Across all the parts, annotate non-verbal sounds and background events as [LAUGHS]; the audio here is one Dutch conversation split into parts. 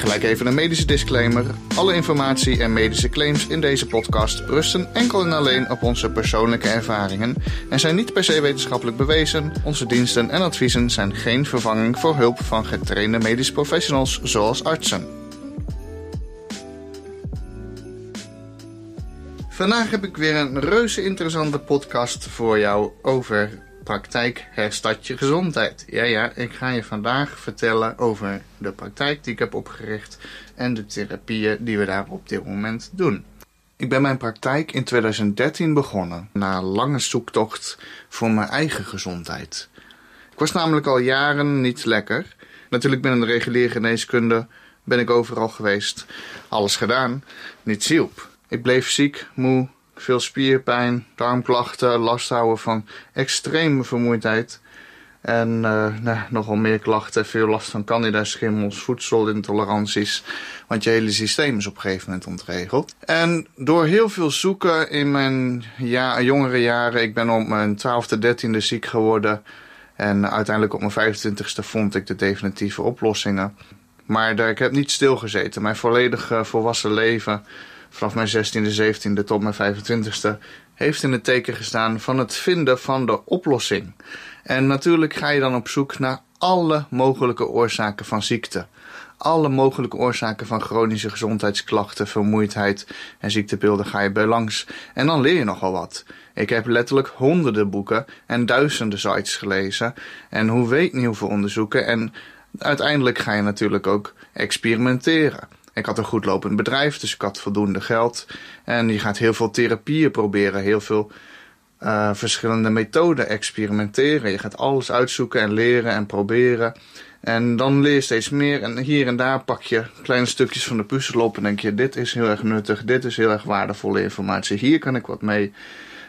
Gelijk even een medische disclaimer. Alle informatie en medische claims in deze podcast rusten enkel en alleen op onze persoonlijke ervaringen en zijn niet per se wetenschappelijk bewezen. Onze diensten en adviezen zijn geen vervanging voor hulp van getrainde medische professionals zoals artsen. Vandaag heb ik weer een reuze interessante podcast voor jou over praktijk Herstart Je Gezondheid. Ja, ja, ik ga je vandaag vertellen over de praktijk die ik heb opgericht en de therapieën die we daar op dit moment doen. Ik ben mijn praktijk in 2013 begonnen, na een lange zoektocht voor mijn eigen gezondheid. Ik was namelijk al jaren niet lekker. Natuurlijk binnen de reguliere geneeskunde ben ik overal geweest. Alles gedaan, niets hielp. Ik bleef ziek, moe, veel spierpijn, darmklachten, last houden van extreme vermoeidheid. En uh, nou, nogal meer klachten, veel last van candida schimmels, voedselintoleranties. Want je hele systeem is op een gegeven moment ontregeld. En door heel veel zoeken in mijn ja, jongere jaren, ik ben op mijn 12e, 13e ziek geworden. En uiteindelijk op mijn 25e vond ik de definitieve oplossingen. Maar ik heb niet stilgezeten. Mijn volledige volwassen leven vanaf mijn 16e, 17e tot mijn 25e, heeft in het teken gestaan van het vinden van de oplossing. En natuurlijk ga je dan op zoek naar alle mogelijke oorzaken van ziekte. Alle mogelijke oorzaken van chronische gezondheidsklachten, vermoeidheid en ziektebeelden ga je bij langs. En dan leer je nogal wat. Ik heb letterlijk honderden boeken en duizenden sites gelezen. En hoe weet niet hoeveel onderzoeken. En uiteindelijk ga je natuurlijk ook experimenteren. Ik had een goed lopend bedrijf, dus ik had voldoende geld. En je gaat heel veel therapieën proberen, heel veel uh, verschillende methoden experimenteren. Je gaat alles uitzoeken en leren en proberen. En dan leer je steeds meer. En hier en daar pak je kleine stukjes van de puzzel op en denk je: dit is heel erg nuttig, dit is heel erg waardevolle informatie. Hier kan ik wat mee.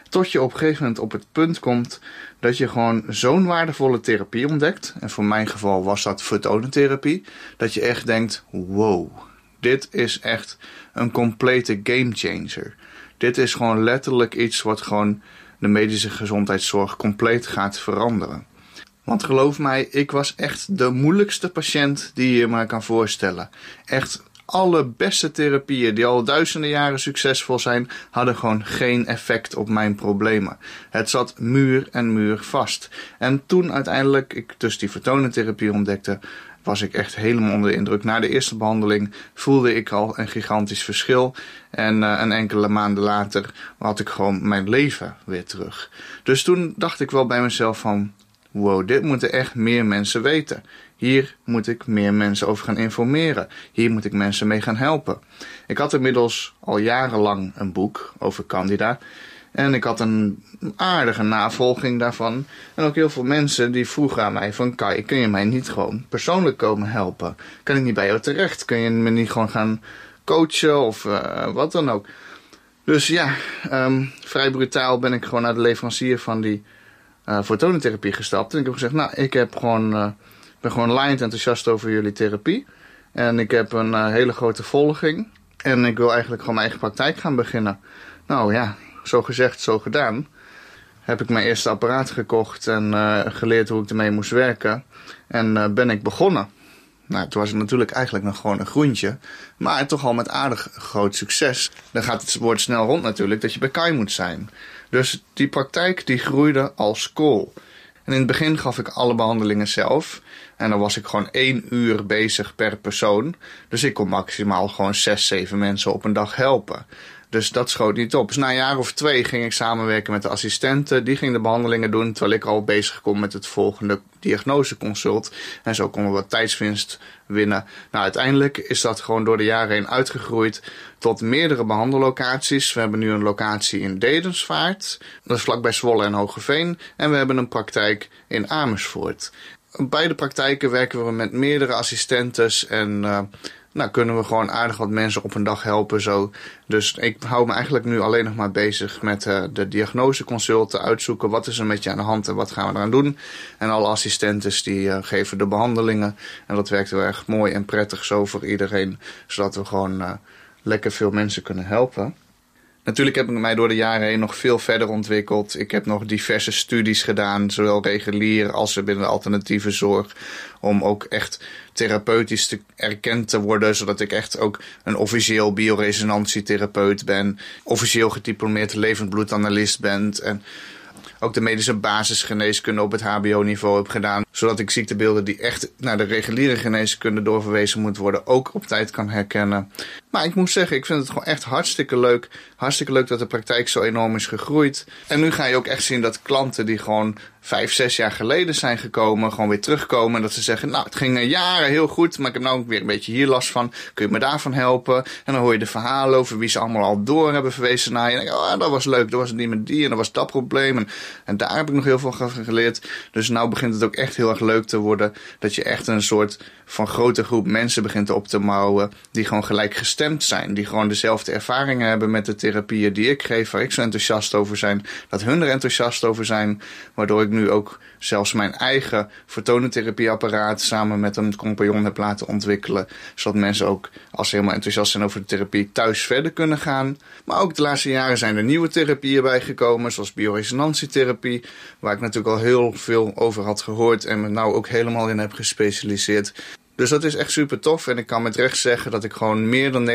Tot je op een gegeven moment op het punt komt dat je gewoon zo'n waardevolle therapie ontdekt. En voor mijn geval was dat fotonentherapie. Dat je echt denkt: wow dit is echt een complete gamechanger. Dit is gewoon letterlijk iets wat gewoon de medische gezondheidszorg compleet gaat veranderen. Want geloof mij, ik was echt de moeilijkste patiënt die je maar kan voorstellen. Echt alle beste therapieën die al duizenden jaren succesvol zijn, hadden gewoon geen effect op mijn problemen. Het zat muur en muur vast. En toen uiteindelijk ik dus die vertonentherapie ontdekte, was ik echt helemaal onder de indruk. Na de eerste behandeling voelde ik al een gigantisch verschil. En uh, een enkele maanden later had ik gewoon mijn leven weer terug. Dus toen dacht ik wel bij mezelf van... Wow, dit moeten echt meer mensen weten. Hier moet ik meer mensen over gaan informeren. Hier moet ik mensen mee gaan helpen. Ik had inmiddels al jarenlang een boek over Candida. En ik had een aardige navolging daarvan. En ook heel veel mensen die vroegen aan mij van... Kai, kun je mij niet gewoon persoonlijk komen helpen? Kan ik niet bij jou terecht? Kun je me niet gewoon gaan coachen of uh, wat dan ook? Dus ja, um, vrij brutaal ben ik gewoon naar de leverancier van die uh, fotonentherapie gestapt. En ik heb gezegd, nou, ik heb gewoon, uh, ben gewoon lijnd enthousiast over jullie therapie. En ik heb een hele grote volging. En ik wil eigenlijk gewoon mijn eigen praktijk gaan beginnen. Nou ja, zo gezegd, zo gedaan. Heb ik mijn eerste apparaat gekocht en uh, geleerd hoe ik ermee moest werken. En uh, ben ik begonnen. Nou, toen was ik natuurlijk eigenlijk nog gewoon een groentje. Maar toch al met aardig groot succes. Dan gaat het woord snel rond natuurlijk dat je bij Kai moet zijn. Dus die praktijk die groeide als kool. En in het begin gaf ik alle behandelingen zelf. En dan was ik gewoon één uur bezig per persoon. Dus ik kon maximaal gewoon zes, zeven mensen op een dag helpen. Dus dat schoot niet op. Dus na een jaar of twee ging ik samenwerken met de assistenten. Die ging de behandelingen doen, terwijl ik al bezig kon met het volgende diagnoseconsult. En zo konden we wat tijdswinst winnen. Nou, uiteindelijk is dat gewoon door de jaren heen uitgegroeid tot meerdere behandellocaties. We hebben nu een locatie in Dedensvaart, dat is vlakbij Zwolle en Hogeveen. En we hebben een praktijk in Amersfoort. beide praktijken werken we met meerdere assistentes en uh, nou, kunnen we gewoon aardig wat mensen op een dag helpen. Zo. Dus ik hou me eigenlijk nu alleen nog maar bezig met uh, de diagnoseconsulten, uitzoeken wat is er met je aan de hand en wat gaan we eraan doen. En alle assistentes die uh, geven de behandelingen. En dat werkt heel erg mooi en prettig zo voor iedereen, zodat we gewoon lekker veel mensen kunnen helpen. Natuurlijk heb ik mij door de jaren heen nog veel verder ontwikkeld. Ik heb nog diverse studies gedaan, zowel regulier als binnen de alternatieve zorg. Om ook echt therapeutisch te erkend te worden, zodat ik echt ook een officieel bioresonantietherapeut ben. Officieel gediplomeerd levendbloedanalist ben. En ook de medische basisgeneeskunde op het HBO-niveau heb gedaan. Zodat ik ziektebeelden die echt naar de reguliere geneeskunde doorverwezen moeten worden, ook op tijd kan herkennen. Maar ik moet zeggen, ik vind het gewoon echt hartstikke leuk. Hartstikke leuk dat de praktijk zo enorm is gegroeid. En nu ga je ook echt zien dat klanten die gewoon vijf, zes jaar geleden zijn gekomen, gewoon weer terugkomen. En dat ze zeggen, nou, het ging jaren heel goed, maar ik heb nou weer een beetje hier last van. Kun je me daarvan helpen? En dan hoor je de verhalen over wie ze allemaal al door hebben verwezen naar je. En denk, oh, dat was leuk, dat was niet met die en dat was dat probleem. En, en daar heb ik nog heel veel van geleerd. Dus nou begint het ook echt heel erg leuk te worden dat je echt een soort van grote groep mensen begint op te mouwen die gewoon gelijk gestemd zijn. Die gewoon dezelfde ervaringen hebben met de therapieën die ik geef, waar ik zo enthousiast over zijn. Dat hun er enthousiast over zijn, waardoor ik nu ook zelfs mijn eigen fotonentherapieapparaat samen met een compagnon heb laten ontwikkelen. Zodat mensen ook, als ze helemaal enthousiast zijn over de therapie, thuis verder kunnen gaan. Maar ook de laatste jaren zijn er nieuwe therapieën bijgekomen, zoals bioresonantietherapie, waar ik natuurlijk al heel veel over had gehoord en me nou ook helemaal in heb gespecialiseerd. Dus dat is echt super tof. En ik kan met recht zeggen dat ik gewoon meer dan 90%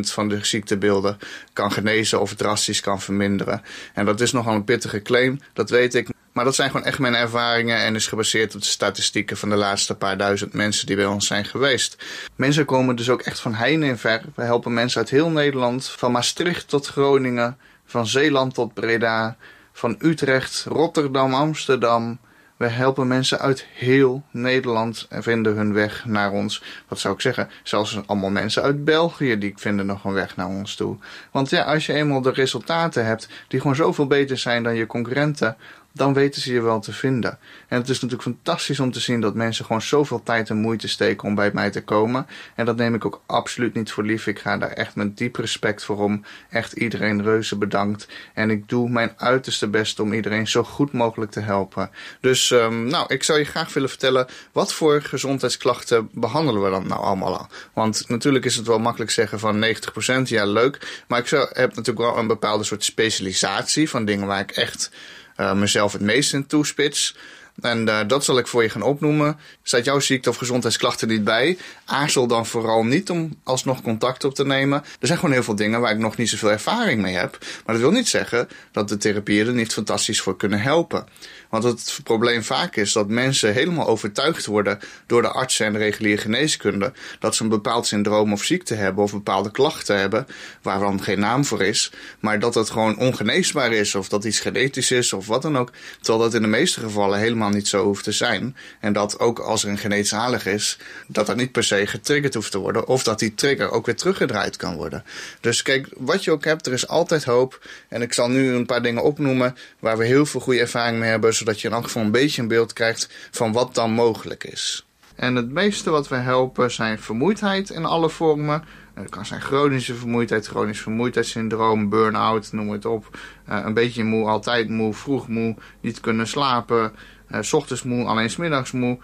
van de ziektebeelden kan genezen of drastisch kan verminderen. En dat is nogal een pittige claim, dat weet ik. Maar dat zijn gewoon echt mijn ervaringen en is gebaseerd op de statistieken van de laatste paar duizend mensen die bij ons zijn geweest. Mensen komen dus ook echt van heine en ver. We helpen mensen uit heel Nederland, van Maastricht tot Groningen, van Zeeland tot Breda, van Utrecht, Rotterdam, Amsterdam. We helpen mensen uit heel Nederland en vinden hun weg naar ons. Wat zou ik zeggen? Zelfs allemaal mensen uit België die vinden nog een weg naar ons toe. Want ja, als je eenmaal de resultaten hebt die gewoon zoveel beter zijn dan je concurrenten, dan weten ze je wel te vinden. En het is natuurlijk fantastisch om te zien dat mensen gewoon zoveel tijd en moeite steken om bij mij te komen. En dat neem ik ook absoluut niet voor lief. Ik ga daar echt met diep respect voor om. Echt iedereen reuze bedankt. En ik doe mijn uiterste best om iedereen zo goed mogelijk te helpen. Dus um, nou, ik zou je graag willen vertellen wat voor gezondheidsklachten behandelen we dan nou allemaal al. Want natuurlijk is het wel makkelijk zeggen van 90%, ja leuk. Maar ik zou, heb natuurlijk wel een bepaalde soort specialisatie van dingen waar ik echt uh, mezelf het meest in toespits. En uh, dat zal ik voor je gaan opnoemen. Staat jouw ziekte of gezondheidsklachten niet bij? Aarzel dan vooral niet om alsnog contact op te nemen. Er zijn gewoon heel veel dingen waar ik nog niet zoveel ervaring mee heb. Maar dat wil niet zeggen dat de therapieën er niet fantastisch voor kunnen helpen. Want het probleem vaak is dat mensen helemaal overtuigd worden door de artsen en de reguliere geneeskunde dat ze een bepaald syndroom of ziekte hebben of bepaalde klachten hebben waarvan geen naam voor is, maar dat het gewoon ongeneesbaar is of dat iets genetisch is of wat dan ook. Terwijl dat in de meeste gevallen helemaal niet zo hoeft te zijn. En dat ook als er een genetisch is, dat dat niet per se getriggerd hoeft te worden of dat die trigger ook weer teruggedraaid kan worden. Dus kijk, wat je ook hebt, er is altijd hoop. En ik zal nu een paar dingen opnoemen waar we heel veel goede ervaring mee hebben zodat je in elk geval een beetje een beeld krijgt van wat dan mogelijk is. En het meeste wat we helpen zijn vermoeidheid in alle vormen. Het kan zijn chronische vermoeidheid, chronisch vermoeidheidssyndroom, burn-out, noem het op. Uh, een beetje moe, altijd moe, vroeg moe, niet kunnen slapen, uh, ochtends moe, alleen s middags moe.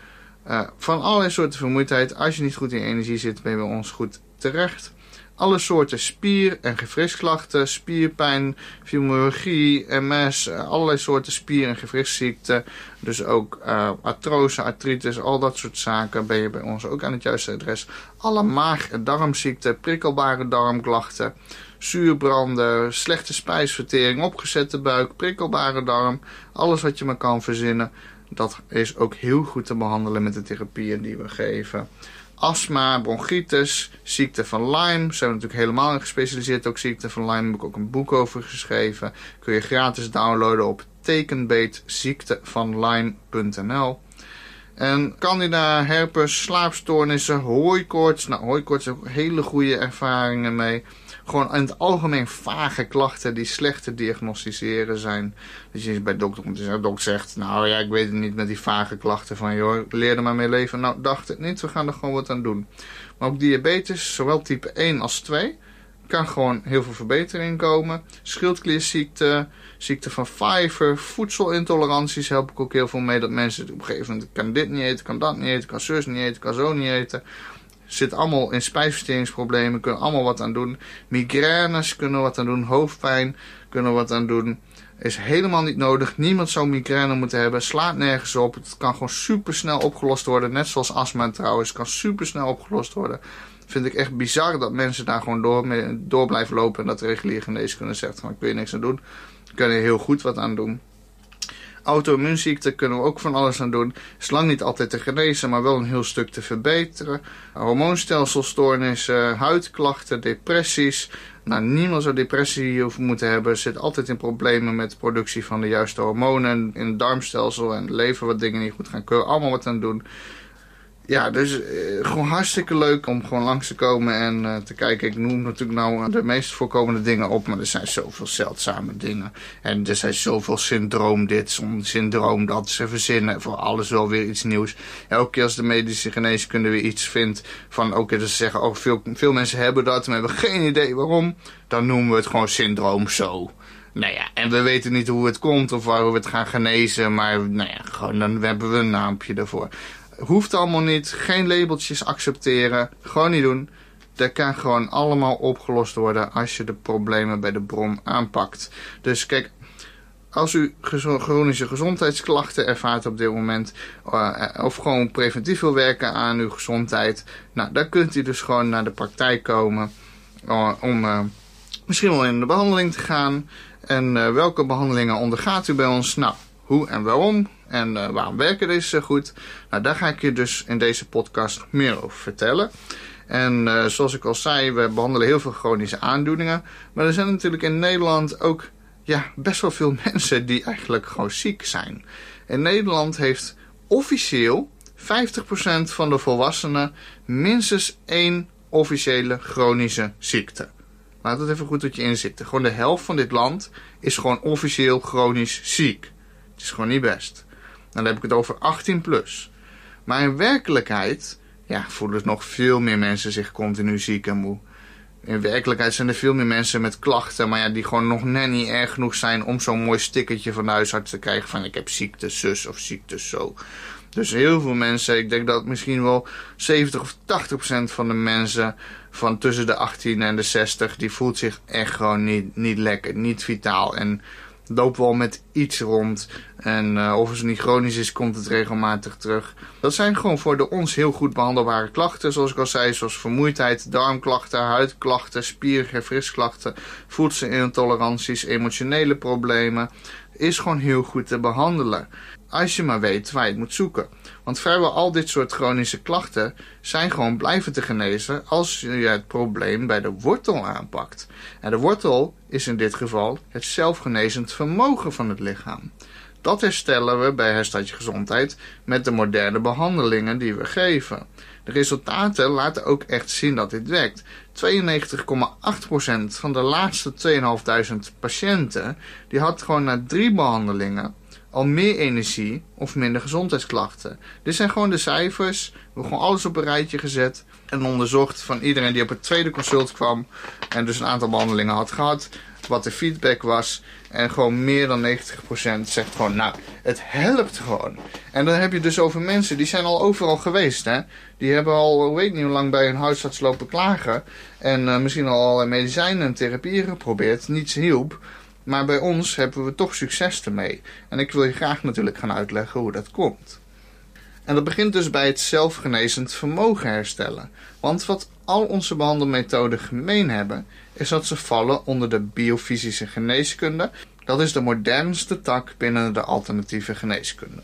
Uh, van allerlei soorten vermoeidheid. Als je niet goed in energie zit, ben je bij ons goed terecht alle soorten spier- en gewrichtsklachten, spierpijn, fibromyalgie, MS, allerlei soorten spier- en gewrichtsziekten. Dus ook uh, artrose, artritis, al dat soort zaken ben je bij ons ook aan het juiste adres. Alle maag- en darmziekten, prikkelbare darmklachten, zuurbranden, slechte spijsvertering, opgezette buik, prikkelbare darm. Alles wat je maar kan verzinnen, dat is ook heel goed te behandelen met de therapieën die we geven astma, bronchitis, ziekte van Lyme. Zijn natuurlijk helemaal gespecialiseerd. Ook ziekte van Lyme heb ik ook een boek over geschreven. Kun je gratis downloaden op tekenbeetziektevonlyme.nl. En candida, herpes, slaapstoornissen, hooikoorts. Nou, hooikoorts heb ik hele goede ervaringen mee. Gewoon in het algemeen vage klachten die slecht te diagnosticeren zijn. Dus je bij dokter komt zeggen, dokter zegt, nou ja, ik weet het niet met die vage klachten van, joh, leer er maar mee leven. Nou, dacht het niet, we gaan er gewoon wat aan doen. Maar ook diabetes, zowel type 1 als 2, kan gewoon heel veel verbetering komen. Schildklierziekte, ziekte van Pfeiffer, voedselintoleranties help ik ook heel veel mee. Dat mensen op een gegeven moment kan dit niet eten, kan dat niet eten, kan zus niet eten, kan zo niet eten. Zit allemaal in spijsverteringsproblemen, kunnen allemaal wat aan doen. Migraines kunnen wat aan doen, hoofdpijn kunnen wat aan doen. Is helemaal niet nodig. Niemand zou migraine moeten hebben. Slaat nergens op. Het kan gewoon super snel opgelost worden. Net zoals astma trouwens. kan super snel opgelost worden vind ik echt bizar dat mensen daar gewoon door, mee, door blijven lopen. En dat reguliere geneeskunde zegt van ik wil niks aan doen. Kun je heel goed wat aan doen. Auto-immuunziekten kunnen we ook van alles aan doen. Is lang niet altijd te genezen, maar wel een heel stuk te verbeteren. Hormoonstelselstoornissen, huidklachten, depressies. Nou, niemand zou depressie hoeven moeten hebben. Zit altijd in problemen met de productie van de juiste hormonen. In het darmstelsel en het lever wat dingen niet goed gaan. Kunnen allemaal wat aan doen. Ja, dus eh, gewoon hartstikke leuk om gewoon langs te komen en uh, te kijken. Ik noem natuurlijk nou de meest voorkomende dingen op, maar er zijn zoveel zeldzame dingen. En er zijn zoveel syndroom dit, syndroom dat. Ze verzinnen voor alles wel weer iets nieuws. Elke keer als de medische geneeskunde weer iets vindt van, oké, okay, dus ze zeggen, oh, veel, veel mensen hebben dat, maar hebben geen idee waarom. Dan noemen we het gewoon syndroom zo. Nou ja, en we weten niet hoe het komt of waar we het gaan genezen, maar nou ja, gewoon dan hebben we een naampje ervoor. Hoeft allemaal niet. Geen labeltjes accepteren. Gewoon niet doen. Dat kan gewoon allemaal opgelost worden als je de problemen bij de bron aanpakt. Dus kijk, als u chronische gezondheidsklachten ervaart op dit moment, uh, of gewoon preventief wil werken aan uw gezondheid, nou, dan kunt u dus gewoon naar de praktijk komen uh, om misschien wel in de behandeling te gaan. En welke behandelingen ondergaat u bij ons? Nou, hoe en waarom? En uh, waarom werken deze zo goed? Nou, daar ga ik je dus in deze podcast meer over vertellen. En uh, zoals ik al zei, we behandelen heel veel chronische aandoeningen. Maar er zijn natuurlijk in Nederland ook ja, best wel veel [LAUGHS] mensen die eigenlijk gewoon ziek zijn. In Nederland heeft officieel 50% van de volwassenen minstens één officiële chronische ziekte. Laat het even goed tot je inzitten. Gewoon de helft van dit land is gewoon officieel chronisch ziek. Het is gewoon niet best. Dan heb ik het over 18 plus. Maar in werkelijkheid ja, voelen nog veel meer mensen zich continu ziek en moe. In werkelijkheid zijn er veel meer mensen met klachten, maar ja, die gewoon nog net niet erg genoeg zijn om zo'n mooi stickertje van de huisarts te krijgen van ik heb ziekte zus of ziekte zo. Dus heel veel mensen, ik denk dat misschien wel 70 of 80 procent van de mensen van tussen de 18 en de 60, die voelt zich echt gewoon niet, niet lekker, niet vitaal. En loopt wel met iets rond. En uh, of het niet chronisch is, komt het regelmatig terug. Dat zijn gewoon voor de ons heel goed behandelbare klachten. Zoals ik al zei, zoals vermoeidheid, darmklachten, huidklachten, spiergefrisklachten, voedselintoleranties, emotionele problemen. Is gewoon heel goed te behandelen. Als je maar weet waar je het moet zoeken. Want vrijwel al dit soort chronische klachten zijn gewoon blijven te genezen als je het probleem bij de wortel aanpakt. En de wortel is in dit geval het zelfgenezend vermogen van het lichaam. Dat herstellen we bij Herstadje Gezondheid met de moderne behandelingen die we geven. De resultaten laten ook echt zien dat dit werkt. 92,8% van de laatste 2500 patiënten die had gewoon na drie behandelingen al meer energie of minder gezondheidsklachten. Dit zijn gewoon de cijfers. We hebben gewoon alles op een rijtje gezet en onderzocht van iedereen die op het tweede consult kwam en dus een aantal behandelingen had gehad, wat de feedback was. En gewoon meer dan 90% zegt gewoon, nou, het helpt gewoon. En dan heb je dus over mensen, die zijn al overal geweest, hè. Die hebben al, weet niet hoe lang bij hun huisarts lopen klagen. En uh, misschien al medicijnen en therapieën geprobeerd. Niets hielp. Maar bij ons hebben we toch succes ermee. En ik wil je graag natuurlijk gaan uitleggen hoe dat komt. En dat begint dus bij het zelfgenezend vermogen herstellen. Want wat al onze behandelmethoden gemeen hebben, is dat ze vallen onder de biofysische geneeskunde. Dat is de modernste tak binnen de alternatieve geneeskunde.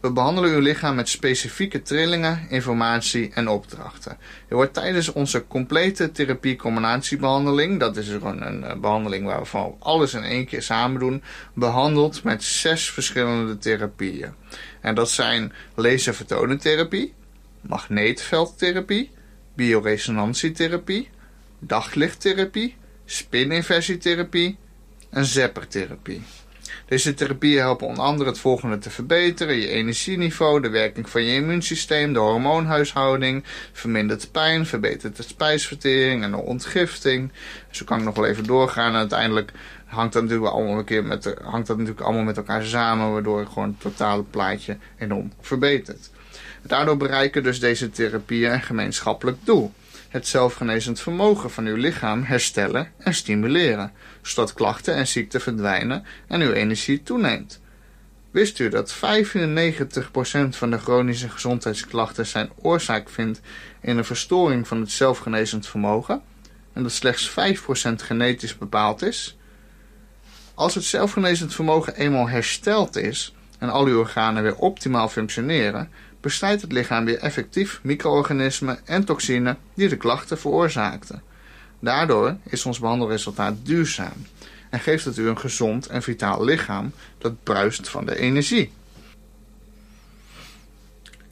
We behandelen uw lichaam met specifieke trillingen, informatie en opdrachten. Je wordt tijdens onze complete therapie-combinatiebehandeling, dat is gewoon een eh, behandeling waar we van alles in één keer samen doen, behandeld met zes verschillende therapieën. En dat zijn laservertonentherapie, magneetveldtherapie, bioresonantietherapie, daglichttherapie, spininversietherapie en zeppertherapie. Deze therapieën helpen onder andere het volgende te verbeteren: je energieniveau, de werking van je immuunsysteem, de hormoonhuishouding, vermindert pijn, verbetert de spijsvertering en de ontgifting. Zo kan ik nog wel even doorgaan. En uiteindelijk hangt dat natuurlijk allemaal een keer met, hangt dat natuurlijk allemaal met elkaar samen, waardoor gewoon het totale plaatje enorm verbetert. Daardoor bereiken dus deze therapieën een gemeenschappelijk doel het zelfgenezend vermogen van uw lichaam herstellen en stimuleren, zodat klachten en ziekten verdwijnen en uw energie toeneemt. Wist u dat 95% van de chronische gezondheidsklachten zijn oorzaak vindt in een verstoring van het zelfgenezend vermogen en dat slechts 5% genetisch bepaald is? Als het zelfgenezend vermogen eenmaal hersteld is en al uw organen weer optimaal functioneren, bestrijdt het lichaam weer effectief micro-organismen en toxine die de klachten veroorzaakten. Daardoor is ons behandelresultaat duurzaam en geeft het u een gezond en vitaal lichaam dat bruist van de energie.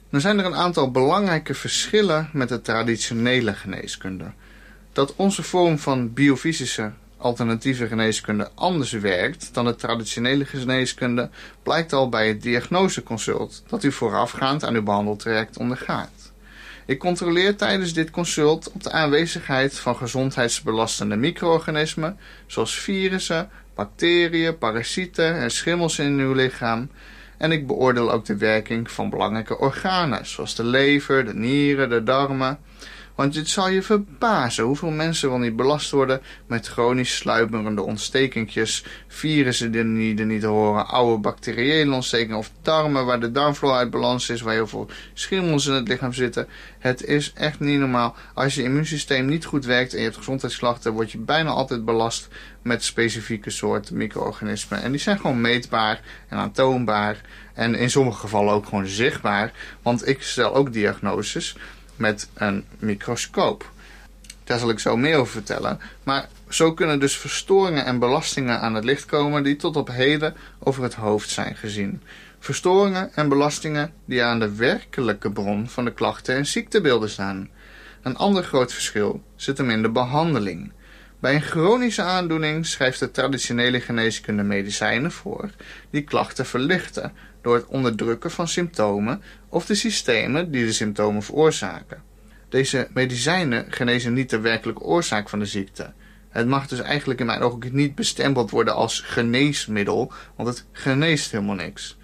Dan zijn er een aantal belangrijke verschillen met de traditionele geneeskunde. Dat onze vorm van biofysische alternatieve geneeskunde anders werkt dan de traditionele geneeskunde, blijkt al bij het diagnoseconsult dat u voorafgaand aan uw behandeltraject ondergaat. Ik controleer tijdens dit consult op de aanwezigheid van gezondheidsbelastende micro-organismen, zoals virussen, bacteriën, parasieten en schimmels in uw lichaam. En ik beoordeel ook de werking van belangrijke organen, zoals de lever, de nieren, de darmen. Want het zal je verbazen hoeveel mensen wel niet belast worden met chronisch sluimerende ontstekingjes, virussen die niet, niet horen, oude bacteriële ontstekingen of darmen waar de darmflora uit balans is, waar heel veel schimmels in het lichaam zitten. Het is echt niet normaal. Als je immuunsysteem niet goed werkt en je hebt gezondheidsklachten, word je bijna altijd belast met specifieke soorten micro-organismen. En die zijn gewoon meetbaar en aantoonbaar. En in sommige gevallen ook gewoon zichtbaar. Want ik stel ook diagnoses met een microscoop. Daar zal ik zo meer over vertellen. Maar zo kunnen dus verstoringen en belastingen aan het licht komen die tot op heden over het hoofd zijn gezien. Verstoringen en belastingen die aan de werkelijke bron van de klachten en ziektebeelden staan. Een ander groot verschil zit hem in de behandeling. Bij een chronische aandoening schrijft de traditionele geneeskunde medicijnen voor die klachten verlichten door het onderdrukken van symptomen of de systemen die de symptomen veroorzaken. Deze medicijnen genezen niet de werkelijke oorzaak van de ziekte. Het mag dus eigenlijk in mijn ogen niet bestempeld worden als geneesmiddel, want het geneest helemaal niks.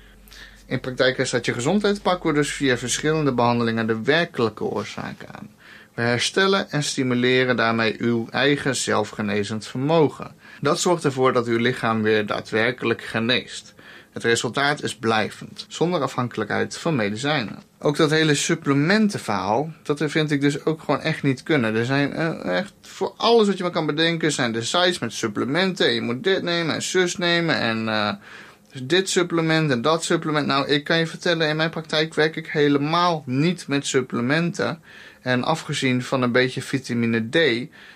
In praktijk is dat je gezondheid pakken we dus via verschillende behandelingen de werkelijke oorzaak aan. We herstellen en stimuleren daarmee uw eigen zelfgenezend vermogen. Dat zorgt ervoor dat uw lichaam weer daadwerkelijk geneest. Het resultaat is blijvend, zonder afhankelijkheid van medicijnen. Ook dat hele supplementenverhaal, dat vind ik dus ook gewoon echt niet kunnen. Er zijn uh, echt voor alles wat je maar kan bedenken, zijn de sites met supplementen. En je moet dit nemen en zus nemen en uh, dit supplement en dat supplement. Nou, ik kan je vertellen, in mijn praktijk werk ik helemaal niet met supplementen. En afgezien van een beetje vitamine D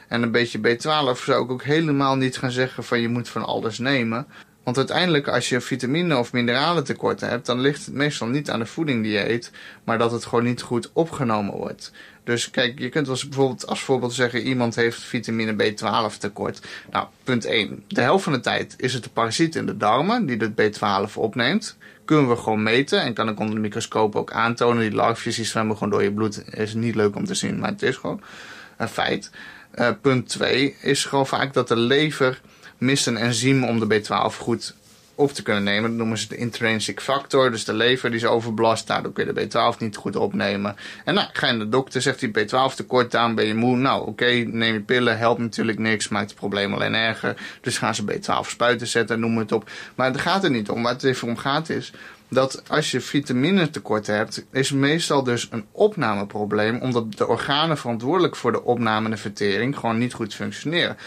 en een beetje B12 zou ik ook helemaal niet gaan zeggen van je moet van alles nemen. Want uiteindelijk, als je vitamine of mineralen tekorten hebt, dan ligt het meestal niet aan de voeding die je eet, maar dat het gewoon niet goed opgenomen wordt. Dus kijk, je kunt als bijvoorbeeld als voorbeeld zeggen: iemand heeft vitamine B12 tekort. Nou, punt 1. De helft van de tijd is het de parasiet in de darmen die de B12 opneemt. Kunnen we gewoon meten en kan ik onder de microscoop ook aantonen. Die larfjes zwemmen gewoon door je bloed. Is niet leuk om te zien, maar het is gewoon een feit. Uh, punt 2 is gewoon vaak dat de lever mist een enzym om de B12 goed op te kunnen nemen. Dat noemen ze de intrinsic factor. Dus de lever die is overbelast. Daardoor kun je de B12 niet goed opnemen. En nou, ga je naar de dokter, zegt hij B12 tekort aan, ben je moe. Nou, oké, neem je pillen, helpt natuurlijk niks, maakt het probleem alleen erger. Dus gaan ze B12 spuiten zetten, noem het op. Maar het gaat er niet om. Waar het even om gaat is dat als je vitamine tekort hebt, is meestal dus een opnameprobleem, omdat de organen verantwoordelijk voor de opname en de vertering gewoon niet goed functioneren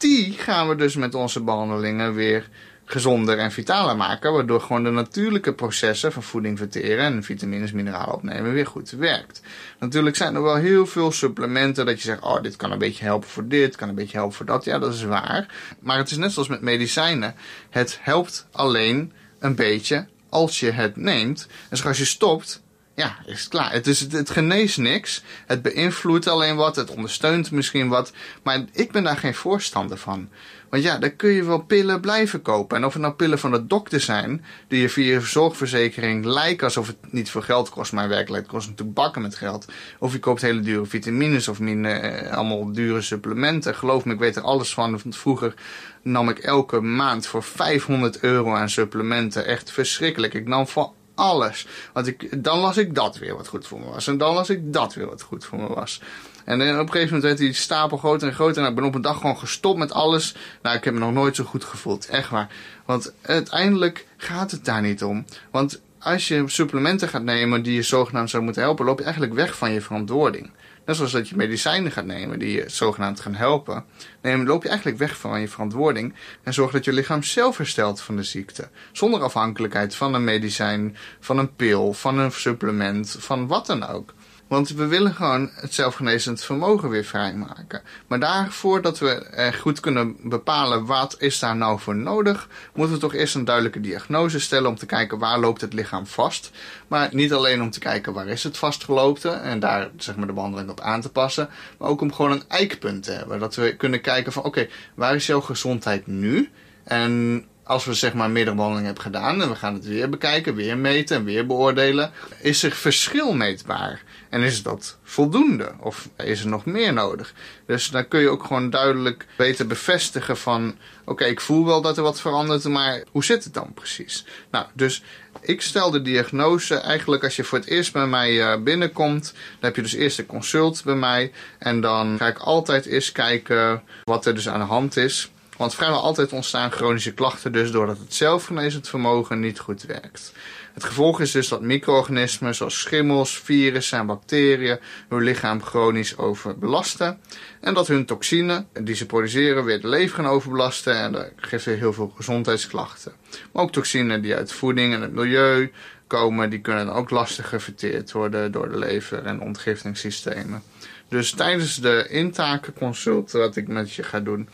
die gaan we dus met onze behandelingen weer gezonder en vitaler maken. Waardoor gewoon de natuurlijke processen van voeding verteren en vitamines, mineralen opnemen weer goed werkt. Natuurlijk zijn er wel heel veel supplementen dat je zegt, oh dit kan een beetje helpen voor dit, kan een beetje helpen voor dat. Ja, dat is waar. Maar het is net zoals met medicijnen. Het helpt alleen een beetje als je het neemt. En als je stopt, ja, is het klaar. Het, is, het, geneest niks. Het beïnvloedt alleen wat. Het ondersteunt misschien wat. Maar ik ben daar geen voorstander van. Want ja, dan kun je wel pillen blijven kopen. En of het nou pillen van de dokter zijn, die je via je zorgverzekering lijken alsof het niet veel geld kost, maar werkelijk kost natuurlijk bakken met geld. Of je koopt hele dure vitamines of min, eh, allemaal dure supplementen. Geloof me, ik weet er alles van. Want vroeger nam ik elke maand voor 500 euro aan supplementen. Echt verschrikkelijk. Ik nam voor alles. Want ik, dan las ik dat weer wat goed voor me was. En dan las ik dat weer wat goed voor me was. En op een gegeven moment werd die stapel groter en groter. En ik ben op een dag gewoon gestopt met alles. Nou, ik heb me nog nooit zo goed gevoeld. Echt waar. Want uiteindelijk gaat het daar niet om. Want als je supplementen gaat nemen die je zogenaamd zou moeten helpen, loop je eigenlijk weg van je verantwoording. Net zoals dat je medicijnen gaat nemen die je zogenaamd gaan helpen. dan loop je eigenlijk weg van je verantwoording. En zorg dat je lichaam zelf herstelt van de ziekte. Zonder afhankelijkheid van een medicijn, van een pil, van een supplement, van wat dan ook. Want we willen gewoon het zelfgenezend vermogen weer vrijmaken. Maar daarvoor dat we goed kunnen bepalen wat is daar nou voor nodig, moeten we toch eerst een duidelijke diagnose stellen om te kijken waar loopt het lichaam vast. Maar niet alleen om te kijken waar is het vastgelopen en daar zeg maar de behandeling op aan te passen. Maar ook om gewoon een eikpunt te hebben. Dat we kunnen kijken van oké, waar is jouw gezondheid nu? En als we zeg maar meerdere behandelingen hebben gedaan en we gaan het weer bekijken, weer meten en weer beoordelen, is er verschil meetbaar? En is dat voldoende? Of is er nog meer nodig? Dus dan kun je ook gewoon duidelijk weten bevestigen van... Oké, ik voel wel dat er wat verandert, maar hoe zit het dan precies? Nou, dus ik stel de diagnose eigenlijk als je voor het eerst bij mij eh, binnenkomt. Dan heb je dus eerst een consult bij mij. En dan ga ik altijd eerst kijken wat er dus aan de hand is. Want vrijwel altijd ontstaan chronische klachten dus doordat het zelfgenezend vermogen niet goed werkt. Het gevolg is dus dat micro-organismen zoals schimmels, virussen en bacteriën hun lichaam chronisch overbelasten. En dat hun toxine die ze produceren weer de lever gaan overbelasten en dat geeft weer heel veel gezondheidsklachten. Maar ook toxine die uit voeding en het milieu komen, die kunnen ook lastig verteerd worden door de lever en ontgiftingssystemen. Dus tijdens de intakenconsult wat ik met je ga doen,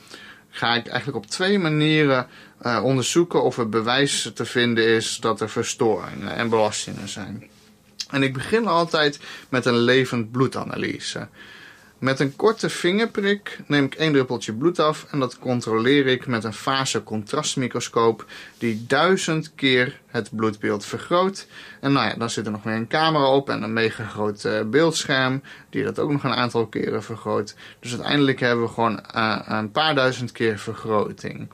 ga ik eigenlijk op twee manieren uh, onderzoeken of er bewijs te vinden is dat er verstoringen en belastingen zijn. En ik begin altijd met een levend bloedanalyse. Met een korte vingerprik neem ik één druppeltje bloed af en dat controleer ik met een fase contrastmicroscoop die duizend keer het bloedbeeld vergroot. En nou ja, dan zit er nog weer een camera op en een mega groot uh, beeldscherm die dat ook nog een aantal keren vergroot. Dus uiteindelijk hebben we gewoon uh, een paar duizend keer vergroting.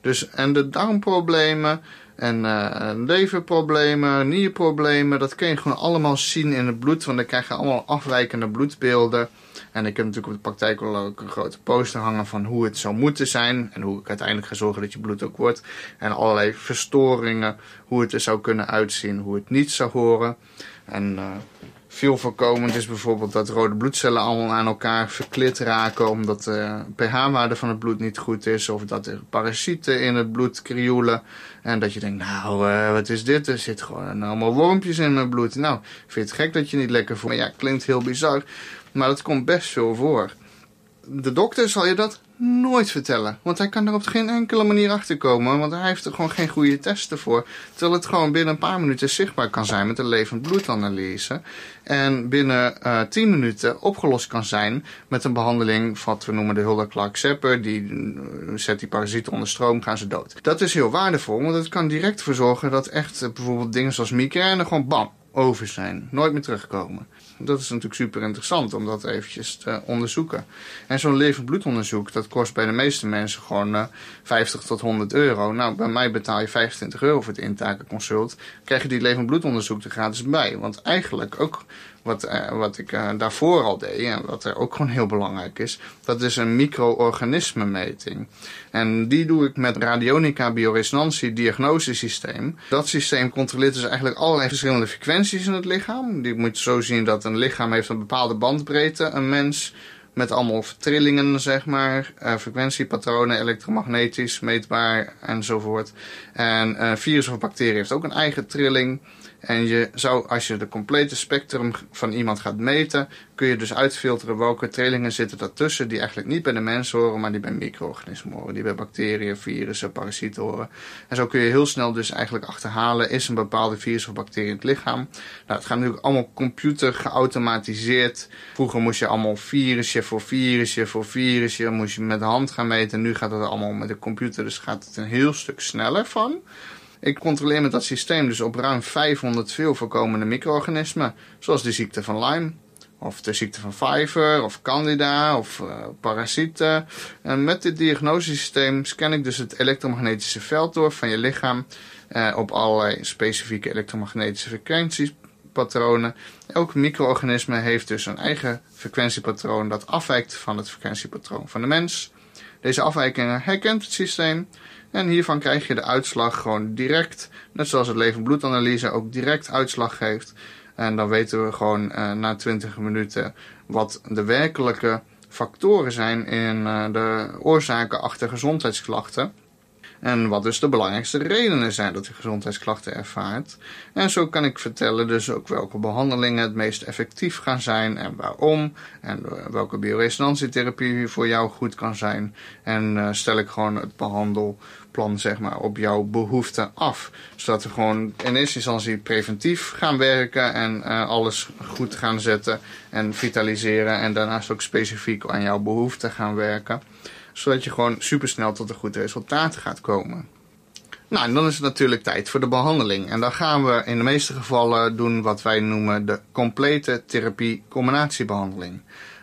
Dus, en de darmproblemen en uh, leverproblemen, nierproblemen, dat kun je gewoon allemaal zien in het bloed. Want dan krijg je allemaal afwijkende bloedbeelden. En ik heb natuurlijk op de praktijk wel ook een grote poster hangen van hoe het zou moeten zijn. En hoe ik uiteindelijk ga zorgen dat je bloed ook wordt. En allerlei verstoringen, hoe het er zou kunnen uitzien, hoe het niet zou horen. En uh, veel voorkomend is bijvoorbeeld dat rode bloedcellen allemaal aan elkaar verklit raken omdat de pH-waarde van het bloed niet goed is. Of dat er parasieten in het bloed krioelen. En dat je denkt, nou, uh, wat is dit? Er zit gewoon allemaal wormpjes in mijn bloed. Nou, vind je het gek dat je niet lekker voelt? Ja, klinkt heel bizar. Maar dat komt best veel voor. De dokter zal je dat nooit vertellen. Want hij kan er op geen enkele manier achter komen. Want hij heeft er gewoon geen goede testen voor. Terwijl het gewoon binnen een paar minuten zichtbaar kan zijn met een levend bloedanalyse. En binnen uh, 10 minuten opgelost kan zijn met een behandeling wat we noemen de Hulda-Clark-Sepper. Die uh, zet die parasieten onder stroom, gaan ze dood. Dat is heel waardevol, want het kan direct voor zorgen dat echt uh, bijvoorbeeld dingen zoals migraine gewoon bam, over zijn. Nooit meer terugkomen. Dat is natuurlijk super interessant om dat eventjes te onderzoeken. En zo'n levend bloedonderzoek, dat kost bij de meeste mensen gewoon uh, 50 tot 100 euro. Nou, bij mij betaal je 25 euro voor het intakenconsult. Krijg je die levend bloedonderzoek er gratis bij. Want eigenlijk ook wat, uh, wat ik uh, daarvoor al deed en wat er ook gewoon heel belangrijk is, dat is een micro-organisme meting. En die doe ik met radionica bioresonantie diagnosesysteem. Dat systeem controleert dus eigenlijk allerlei verschillende frequenties in het lichaam. Die moet zo zien dat een lichaam heeft een bepaalde bandbreedte, een mens met allemaal trillingen, zeg maar, uh, frequentiepatronen, elektromagnetisch, meetbaar enzovoort. En uh, virus of bacterie heeft ook een eigen trilling. En je zou, als je de complete spectrum van iemand gaat meten, kun je dus uitfilteren welke trillingen zitten daartussen die eigenlijk niet bij de mens horen, maar die bij micro-organismen horen. Die bij bacteriën, virussen, parasieten horen. En zo kun je heel snel dus eigenlijk achterhalen, is een bepaalde virus of bacterie in het lichaam. Nou, het gaat natuurlijk allemaal computer geautomatiseerd. Vroeger moest je allemaal virusje voor virusje voor virusje, moest je met de hand gaan meten. Nu gaat het allemaal met de computer, dus gaat het een heel stuk sneller van. Ik controleer met dat systeem dus op ruim 500 veel voorkomende micro-organismen, zoals de ziekte van Lyme, of de ziekte van Pfeiffer, of Candida, of uh, parasieten. En met dit diagnosesysteem scan ik dus het elektromagnetische veld door van je lichaam uh, op allerlei specifieke elektromagnetische frequentiepatronen. Elk micro-organisme heeft dus een eigen frequentiepatroon dat afwijkt van het frequentiepatroon van de mens. Deze afwijkingen herkent het systeem en hiervan krijg je de uitslag gewoon direct. Net zoals het leven- bloedanalyse ook direct uitslag geeft. En dan weten we gewoon uh, na 20 minuten wat de werkelijke factoren zijn in uh, de oorzaken achter gezondheidsklachten. En wat dus de belangrijkste redenen zijn dat je gezondheidsklachten ervaart. En zo kan ik vertellen dus ook welke behandelingen het meest effectief gaan zijn en waarom. En welke bioresonantietherapie voor jou goed kan zijn. En uh, stel ik gewoon het behandelplan zeg maar, op jouw behoeften af. Zodat we gewoon in eerste instantie preventief gaan werken en uh, alles goed gaan zetten en vitaliseren. En daarnaast ook specifiek aan jouw behoeften gaan werken zodat je gewoon supersnel tot een goed resultaat gaat komen. Nou, en dan is het natuurlijk tijd voor de behandeling. En dan gaan we in de meeste gevallen doen wat wij noemen de complete therapie-combinatiebehandeling.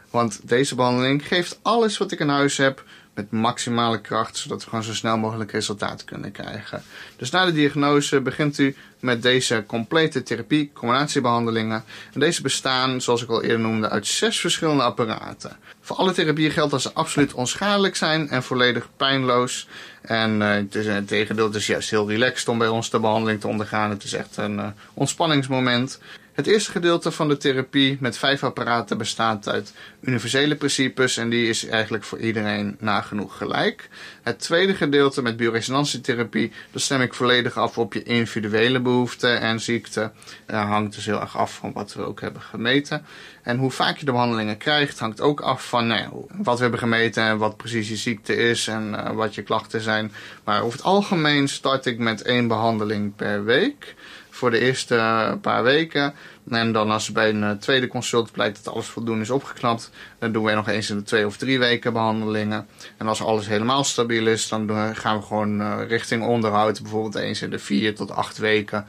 Want deze behandeling geeft alles wat ik in huis heb met maximale kracht, zodat we gewoon zo snel mogelijk resultaat kunnen krijgen. Dus na de diagnose begint u met deze complete therapie, combinatiebehandelingen. En deze bestaan, zoals ik al eerder noemde, uit zes verschillende apparaten. Voor alle therapieën geldt dat ze absoluut onschadelijk zijn en volledig pijnloos. En uh, het is een tegendeel, het is juist heel relaxed om bij ons de behandeling te ondergaan. Het is echt een uh, ontspanningsmoment. Het eerste gedeelte van de therapie met vijf apparaten bestaat uit universele principes en die is eigenlijk voor iedereen nagenoeg gelijk. Het tweede gedeelte met bioresonantietherapie, dat stem ik volledig af op je individuele behoeften en ziekte. Dat hangt dus heel erg af van wat we ook hebben gemeten. En hoe vaak je de behandelingen krijgt, hangt ook af van nou wat we hebben gemeten en wat precies je ziekte is en uh, wat je klachten zijn. Maar over het algemeen start ik met één behandeling per week voor de eerste paar weken. En dan als bij een tweede consult blijkt dat alles voldoende is opgeknapt, dan doen we nog eens in de twee of drie weken behandelingen. En als alles helemaal stabiel is, dan gaan we gewoon richting onderhoud, bijvoorbeeld eens in de vier tot acht weken.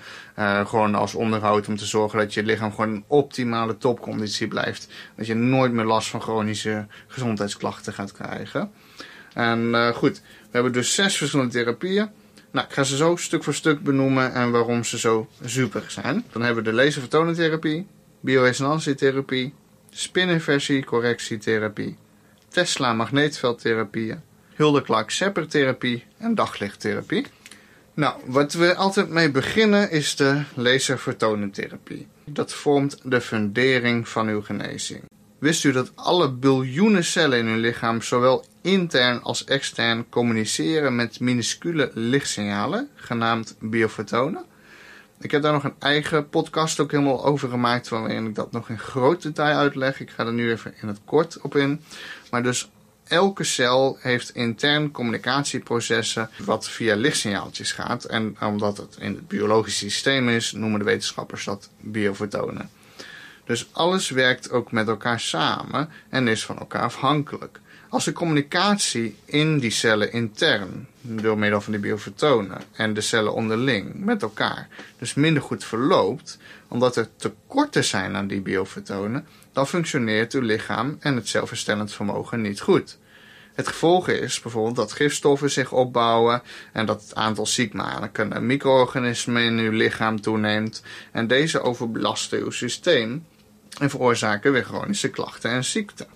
Gewoon als onderhoud om te zorgen dat je lichaam gewoon in optimale topconditie blijft. Dat je nooit meer last van chronische gezondheidsklachten gaat krijgen. En goed, we hebben dus zes verschillende therapieën. Nou, ik ga ze zo stuk voor stuk benoemen en waarom ze zo super zijn. Dan hebben we de laservertonentherapie, bioresonantietherapie, correctietherapie, Tesla magneetveldtherapieën, Hilde Clark therapie en daglichttherapie. Nou, wat we altijd mee beginnen is de laservertonentherapie. Dat vormt de fundering van uw genezing. Wist u dat alle biljoenen cellen in uw lichaam zowel intern als extern communiceren met minuscule lichtsignalen, genaamd biofotonen? Ik heb daar nog een eigen podcast ook helemaal over gemaakt, waarin ik dat nog in groot detail uitleg. Ik ga er nu even in het kort op in. Maar dus elke cel heeft intern communicatieprocessen wat via lichtsignaaltjes gaat. En omdat het in het biologische systeem is, noemen de wetenschappers dat biofotonen. Dus alles werkt ook met elkaar samen en is van elkaar afhankelijk. Als de communicatie in die cellen intern, door middel van die biofotonen en de cellen onderling met elkaar, dus minder goed verloopt, omdat er tekorten zijn aan die biofotonen, dan functioneert uw lichaam en het zelfherstellend vermogen niet goed. Het gevolg is bijvoorbeeld dat gifstoffen zich opbouwen en dat het aantal ziekmakende micro-organismen in uw lichaam toeneemt en deze overbelasten uw systeem en veroorzaken weer chronische klachten en ziekten.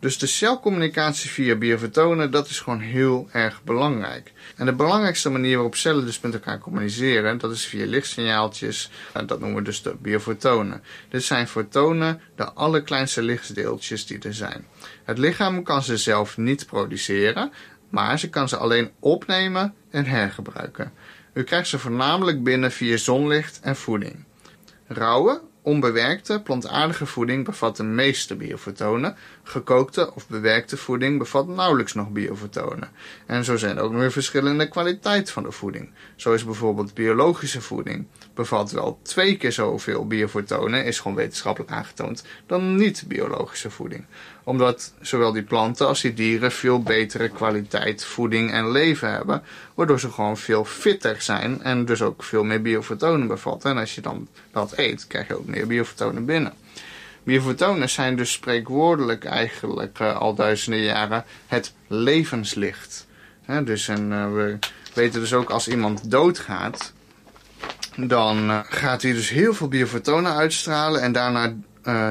Dus de celcommunicatie via biofotonen, dat is gewoon heel erg belangrijk. En de belangrijkste manier waarop cellen dus met elkaar communiceren, dat is via lichtsignaaltjes. En dat noemen we dus de biofotonen. Dit zijn fotonen, de allerkleinste lichtdeeltjes die er zijn. Het lichaam kan ze zelf niet produceren, maar ze kan ze alleen opnemen en hergebruiken. U krijgt ze voornamelijk binnen via zonlicht en voeding. Rauwe, onbewerkte, plantaardige voeding bevat de meeste biofotonen. Gekookte of bewerkte voeding bevat nauwelijks nog biofotonen. En zo zijn er ook weer verschillende kwaliteiten van de voeding. Zo is bijvoorbeeld biologische voeding bevat wel twee keer zoveel biofotonen, is gewoon wetenschappelijk aangetoond, dan niet-biologische voeding. Omdat zowel die planten als die dieren veel betere kwaliteit voeding en leven hebben, waardoor ze gewoon veel fitter zijn en dus ook veel meer biofotonen bevatten. En als je dan dat eet, krijg je ook meer biofotonen binnen. Biofotonen zijn dus spreekwoordelijk eigenlijk uh, al duizenden jaren het levenslicht. dus en, uh, we weten dus ook als iemand doodgaat, dan uh, gaat hij dus heel veel biofotonen uitstralen en daarna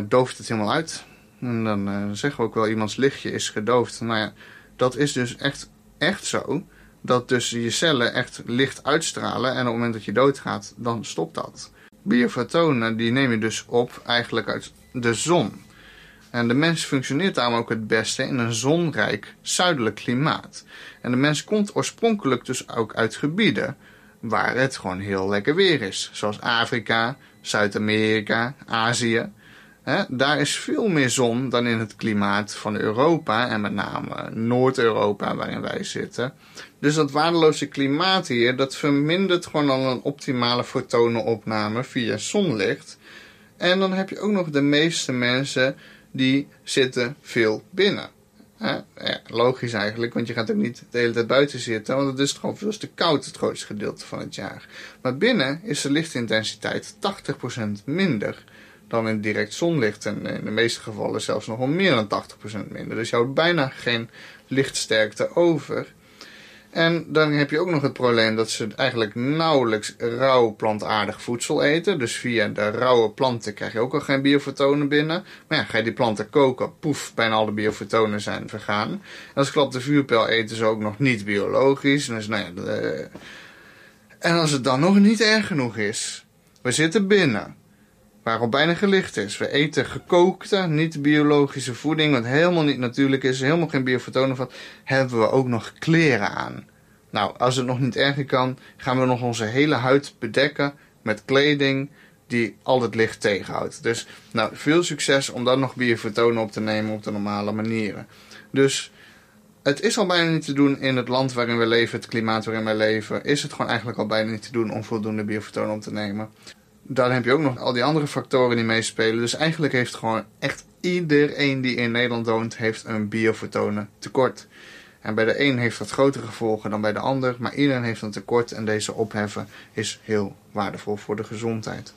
dooft het helemaal uit. En dan uh, zeggen we ook wel iemands lichtje is gedoofd. Nou ja, dat is dus echt, echt zo. Dat dus je cellen echt licht uitstralen en op het moment dat je doodgaat, dan stopt dat. Biofotonen die neem je dus op eigenlijk uit de zon. En de mens functioneert daarom ook het beste in een zonrijk zuidelijk klimaat. En de mens komt oorspronkelijk dus ook uit gebieden waar het gewoon heel lekker weer is. Zoals Afrika, Zuid-Amerika, Azië. Daar is veel meer zon dan in het klimaat van Europa en met name Noord-Europa waarin wij zitten. Dus dat waardeloze klimaat hier, dat vermindert gewoon al een optimale fotonenopname via zonlicht. En dan heb je ook nog de meeste mensen die zitten veel binnen. Ja, logisch eigenlijk, want je gaat ook niet de hele tijd buiten zitten, want het is gewoon veel te koud het grootste gedeelte van het jaar. Maar binnen is de lichtintensiteit 80% minder dan in direct zonlicht en in de meeste gevallen zelfs nog wel meer dan 80% minder. Dus je houdt bijna geen lichtsterkte over. En dan heb je ook nog het probleem dat ze eigenlijk nauwelijks rauw plantaardig voedsel eten. Dus via de rauwe planten krijg je ook al geen biofotonen binnen. Maar ja, ga je die planten koken, poef, bijna alle biofotonen zijn vergaan. En als klap de vuurpijl eten ze ook nog niet biologisch. Dus, nou ja. En als het dan nog niet erg genoeg is, we zitten binnen waarop bijna gelicht is. We eten gekookte, niet biologische voeding, wat helemaal niet natuurlijk is, helemaal geen biofotonen van, hebben we ook nog kleren aan. Nou, als het nog niet erger kan, gaan we nog onze hele huid bedekken met kleding die al het licht tegenhoudt. Dus nou, veel succes om dan nog biofotonen op te nemen op de normale manieren. Dus het is al bijna niet te doen in het land waarin we leven, het klimaat waarin we leven. Is het gewoon eigenlijk al bijna niet te doen om voldoende biofotonen op te nemen dan heb je ook nog al die andere factoren die meespelen. Dus eigenlijk heeft gewoon echt iedereen die in Nederland woont, heeft een biofotonen tekort. En bij de een heeft dat grotere gevolgen dan bij de ander, maar iedereen heeft een tekort en deze opheffen is heel waardevol voor de gezondheid.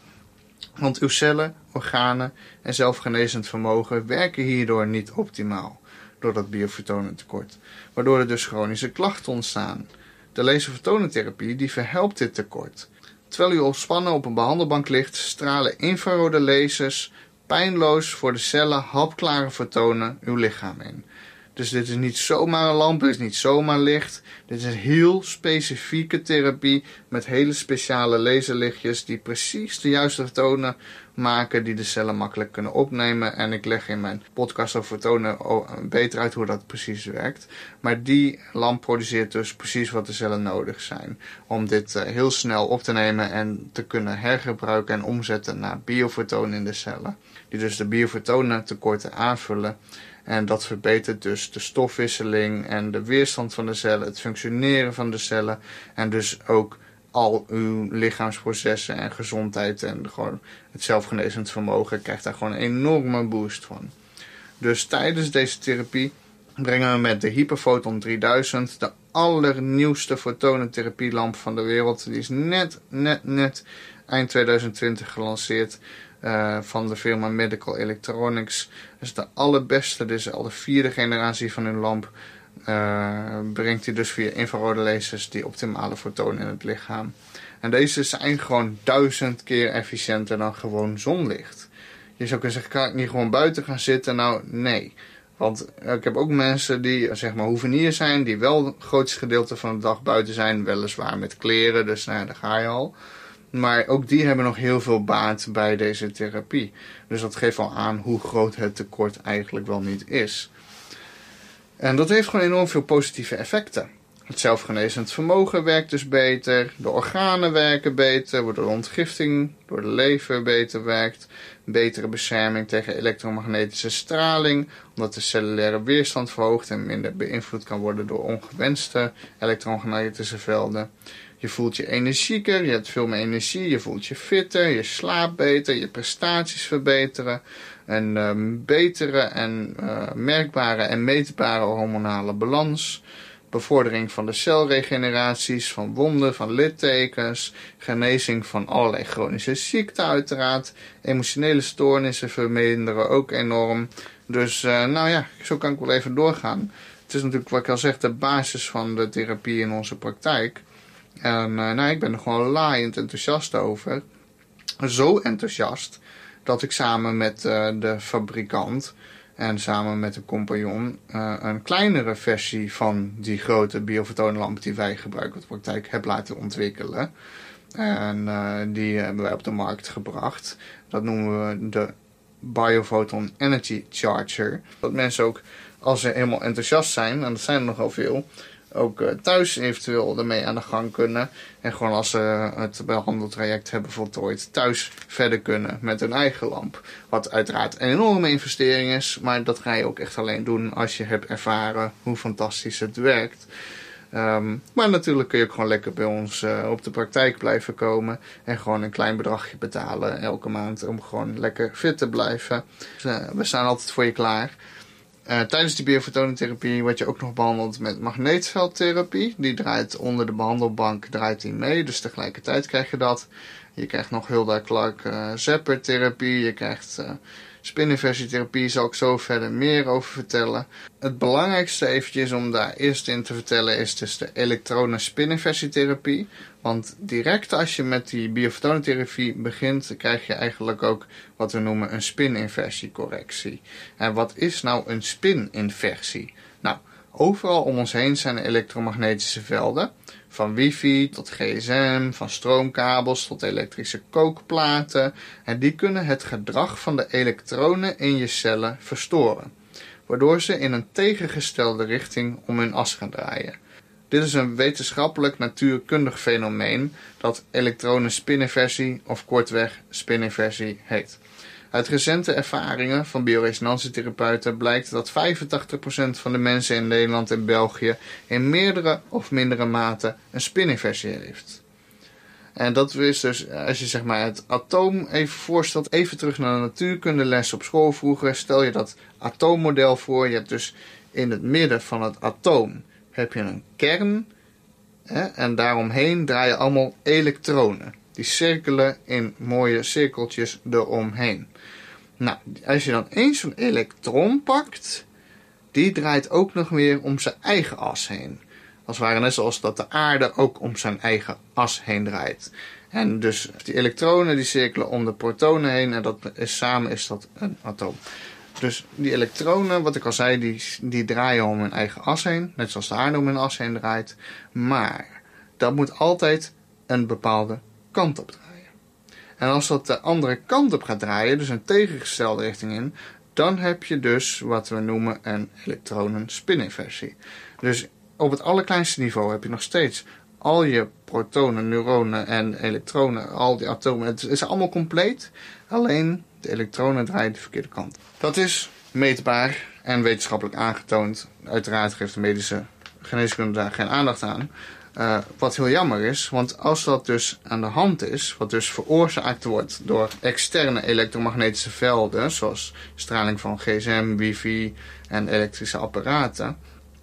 Want uw cellen, organen en zelfgenezend vermogen werken hierdoor niet optimaal door dat biofotonentekort, waardoor er dus chronische klachten ontstaan. De laserfotonentherapie die verhelpt dit tekort. Terwijl u ontspannen op een behandelbank ligt, stralen infrarode lasers pijnloos voor de cellen hapklare fotonen uw lichaam in. Dus dit is niet zomaar een lamp, dit is niet zomaar licht. Dit is een heel specifieke therapie met hele speciale laserlichtjes die precies de juiste tonen maken die de cellen makkelijk kunnen opnemen. En ik leg in mijn podcast over fotonen beter uit hoe dat precies werkt. Maar die lamp produceert dus precies wat de cellen nodig zijn om dit eh, heel snel op te nemen en te kunnen hergebruiken en omzetten naar biofotonen in de cellen. Die dus de biofotonen tekorten aanvullen en dat verbetert dus de stofwisseling en de weerstand van de cellen, het functioneren van de cellen en dus ook al uw lichaamsprocessen en gezondheid en gewoon het zelfgenezend vermogen krijgt daar gewoon een enorme boost van. Dus tijdens deze therapie brengen we met de Hyperphoton 3000 de allernieuwste fotonentherapielamp van de wereld. Die is net, net, net eind 2020 gelanceerd. Uh, van de firma Medical Electronics. Dat is de allerbeste, dit is al de vierde generatie van hun lamp. Uh, brengt hij dus via infrarode lasers die optimale fotonen in het lichaam. En deze zijn gewoon duizend keer efficiënter dan gewoon zonlicht. Je zou kunnen zeggen, kan ik niet gewoon buiten gaan zitten? Nou, nee. Want ik heb ook mensen die zeg maar hoevenier zijn, die wel het grootste gedeelte van de dag buiten zijn, weliswaar met kleren, dus nou, daar ga je al. Maar ook die hebben nog heel veel baat bij deze therapie. Dus dat geeft al aan hoe groot het tekort eigenlijk wel niet is. En dat heeft gewoon enorm veel positieve effecten. Het zelfgenezend vermogen werkt dus beter. De organen werken beter, waardoor de ontgifting door de lever beter werkt. Betere bescherming tegen elektromagnetische straling, omdat de cellulaire weerstand verhoogt en minder beïnvloed kan worden door ongewenste elektromagnetische velden. Je voelt je energieker, je hebt veel meer energie, je voelt je fitter, je slaapt beter, je prestaties verbeteren. Een um, betere en uh, merkbare en meetbare hormonale balans bevordering van de celregeneraties, van wonden, van littekens, genezing van allerlei chronische ziekten uiteraard, emotionele stoornissen verminderen ook enorm. Dus uh, nou ja, zo kan ik wel even doorgaan. Het is natuurlijk wat ik al zeg, de basis van de therapie in onze praktijk. En uh, nou, ik ben er gewoon laaiend enthousiast over. Zo enthousiast dat ik samen met uh, de fabrikant en samen met een compagnon uh, een kleinere versie van die grote biofotonenlamp die wij gebruiken in de praktijk heb laten ontwikkelen. En uh, die hebben wij op de markt gebracht. Dat noemen we de Biophoton Energy Charger. Dat mensen ook, als ze helemaal enthousiast zijn, en dat zijn er nogal veel, ook uh, thuis eventueel ermee aan de gang kunnen. En gewoon als ze het behandeltraject hebben voltooid, thuis verder kunnen met hun eigen lamp. Wat uiteraard een enorme investering is, maar dat ga je ook echt alleen doen als je hebt ervaren hoe fantastisch het werkt. Um, maar natuurlijk kun je ook gewoon lekker bij ons uh, op de praktijk blijven komen. En gewoon een klein bedragje betalen elke maand om gewoon lekker fit te blijven. Dus, uh, we staan altijd voor je klaar. Uh, tijdens die biofotonentherapie word je ook nog behandeld met magneetveldtherapie. Die draait onder de behandelbank draait die mee, dus tegelijkertijd krijg je dat. Je krijgt nog Hilda Clark uh, therapie. Je krijgt uh, Spininversietherapie zal ik zo verder meer over vertellen. Het belangrijkste eventjes om daar eerst in te vertellen is dus de elektronen-spininversietherapie. Want direct als je met die biofotonentherapie begint, krijg je eigenlijk ook wat we noemen een spininversiecorrectie. En wat is nou een spininversie? Nou, overal om ons heen zijn elektromagnetische velden. Van wifi tot gsm, van stroomkabels tot elektrische kookplaten. En die kunnen het gedrag van de elektronen in je cellen verstoren. Waardoor ze in een tegengestelde richting om hun as gaan draaien. Dit is een wetenschappelijk natuurkundig fenomeen dat elektronenspininversie of kortweg spininversie heet. Uit recente ervaringen van bioresonantietherapeuten blijkt dat 85% van de mensen in Nederland en België in meerdere of mindere mate een spininversie heeft. En dat is dus, als je zeg maar het atoom even voorstelt, even terug naar de natuurkundeles op school vroeger, stel je dat atoommodel voor. Je hebt dus in het midden van het atoom heb je een kern en daaromheen draaien allemaal elektronen. Die cirkelen in mooie cirkeltjes eromheen. Nou, als je dan eens zo'n elektron pakt, die draait ook nog weer om zijn eigen as heen. Als het ware net zoals dat de aarde ook om zijn eigen as heen draait. En dus die elektronen die cirkelen om de protonen heen en dat is, samen is dat een atoom. Dus die elektronen, wat ik al zei, die, die draaien om hun eigen as heen. Net zoals de aarde om hun as heen draait. Maar dat moet altijd een bepaalde kant op draaien. En als dat de andere kant op gaat draaien, dus een tegengestelde richting in, dan heb je dus wat we noemen een elektronenspininversie. Dus op het allerkleinste niveau heb je nog steeds al je protonen, neuronen en elektronen, al die atomen. Het is allemaal compleet. Alleen de elektronen draaien de verkeerde kant. Dat is meetbaar en wetenschappelijk aangetoond. Uiteraard geeft de medische geneeskunde daar geen aandacht aan. Uh, wat heel jammer is, want als dat dus aan de hand is, wat dus veroorzaakt wordt door externe elektromagnetische velden, zoals straling van gsm, wifi en elektrische apparaten.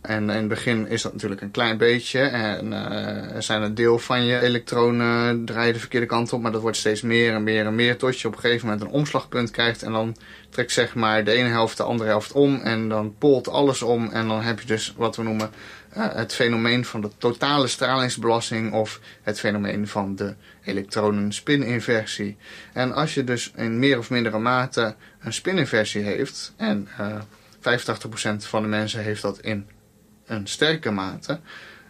En in het begin is dat natuurlijk een klein beetje. En uh, er zijn een deel van je elektronen draaien de verkeerde kant op. Maar dat wordt steeds meer en meer en meer. Tot je op een gegeven moment een omslagpunt krijgt. En dan trekt zeg maar de ene helft de andere helft om. En dan polt alles om. En dan heb je dus wat we noemen uh, het fenomeen van de totale stralingsbelasting of het fenomeen van de elektronenspininversie. En als je dus in meer of mindere mate een spininversie heeft, en uh, 85% van de mensen heeft dat in een sterke mate,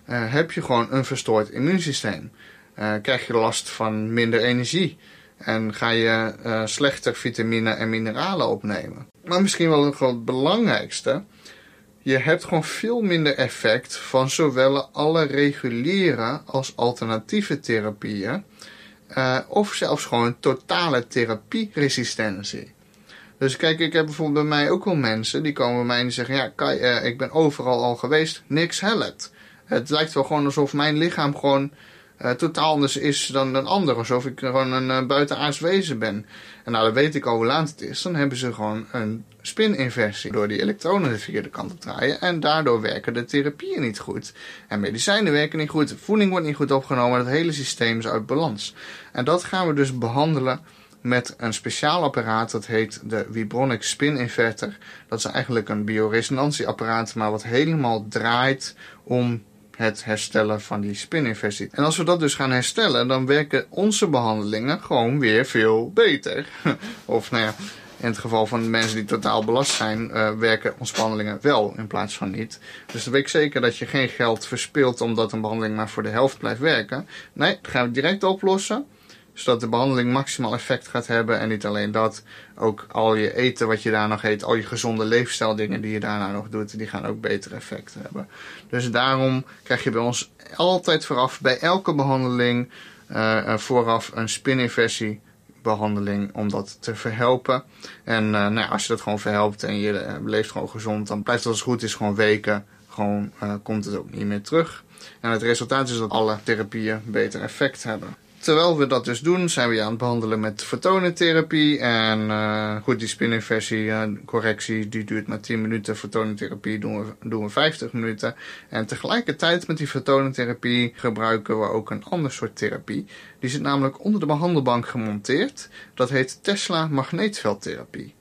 uh, heb je gewoon een verstoord immuunsysteem. Uh, krijg je last van minder energie en ga je uh, slechter vitamine en mineralen opnemen. Maar misschien wel het belangrijkste, je hebt gewoon veel minder effect van zowel alle reguliere als alternatieve therapieën. Of zelfs gewoon totale therapieresistentie. Dus kijk, ik heb bijvoorbeeld bij mij ook wel mensen die komen bij mij en zeggen: Ja, uh, ik ben overal al geweest, niks helpt. Het lijkt wel gewoon alsof mijn lichaam gewoon uh, totaal anders is dan een ander. Alsof ik gewoon een uh, buitenaards wezen ben. En nou, dan weet ik al hoe laat het is. Dan hebben ze gewoon een spininversie. Door die elektronen de verkeerde kant te draaien. En daardoor werken de therapieën niet goed. En medicijnen werken niet goed. Voeding wordt niet goed opgenomen. Het hele systeem is uit balans. En dat gaan we dus behandelen met een speciaal apparaat. Dat heet de Vibronic Spin Inverter. Dat is eigenlijk een bioresonantieapparaat. Maar wat helemaal draait om het herstellen van die spininversie. En als we dat dus gaan herstellen, dan werken onze behandelingen gewoon weer veel beter. [LAUGHS] of nou ja, in het geval van mensen die totaal belast zijn, uh, werken onze behandelingen wel in plaats van niet. Dus dan weet ik zeker dat je geen geld verspilt omdat een behandeling maar voor de helft blijft werken. Nee, dat gaan we direct oplossen zodat de behandeling maximaal effect gaat hebben. En niet alleen dat, ook al je eten wat je daar nog eet, al je gezonde leefstijldingen die je daarna nog doet, die gaan ook beter effect hebben. Dus daarom krijg je bij ons altijd vooraf, bij elke behandeling, uh, vooraf een spininversie behandeling om dat te verhelpen. En uh, nou, als je dat gewoon verhelpt en je leeft gewoon gezond, dan blijft het als het goed is gewoon weken. Gewoon komt het ook niet meer terug. En het resultaat is dat alle therapieën beter effect hebben terwijl we dat dus doen, zijn we aan het behandelen met fotonentherapie. En uh, goed, die spinninversie, uh, correctie, die duurt maar 10 minuten. Fotonentherapie doen we, doen we 50 minuten. En tegelijkertijd met die fotonentherapie gebruiken we ook een ander soort therapie. Die zit namelijk onder de behandelbank gemonteerd. Dat heet Tesla magneetveldtherapie.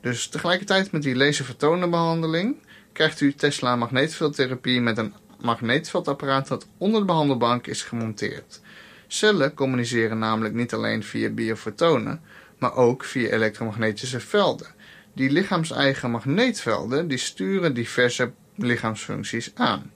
Dus tegelijkertijd met die laserfotonenbehandeling krijgt u Tesla magneetveldtherapie met een magneetveldapparaat dat onder de behandelbank is gemonteerd. Cellen communiceren namelijk niet alleen via biofotonen, maar ook via elektromagnetische velden. Die lichaamseigen magneetvelden die sturen diverse lichaamsfuncties aan.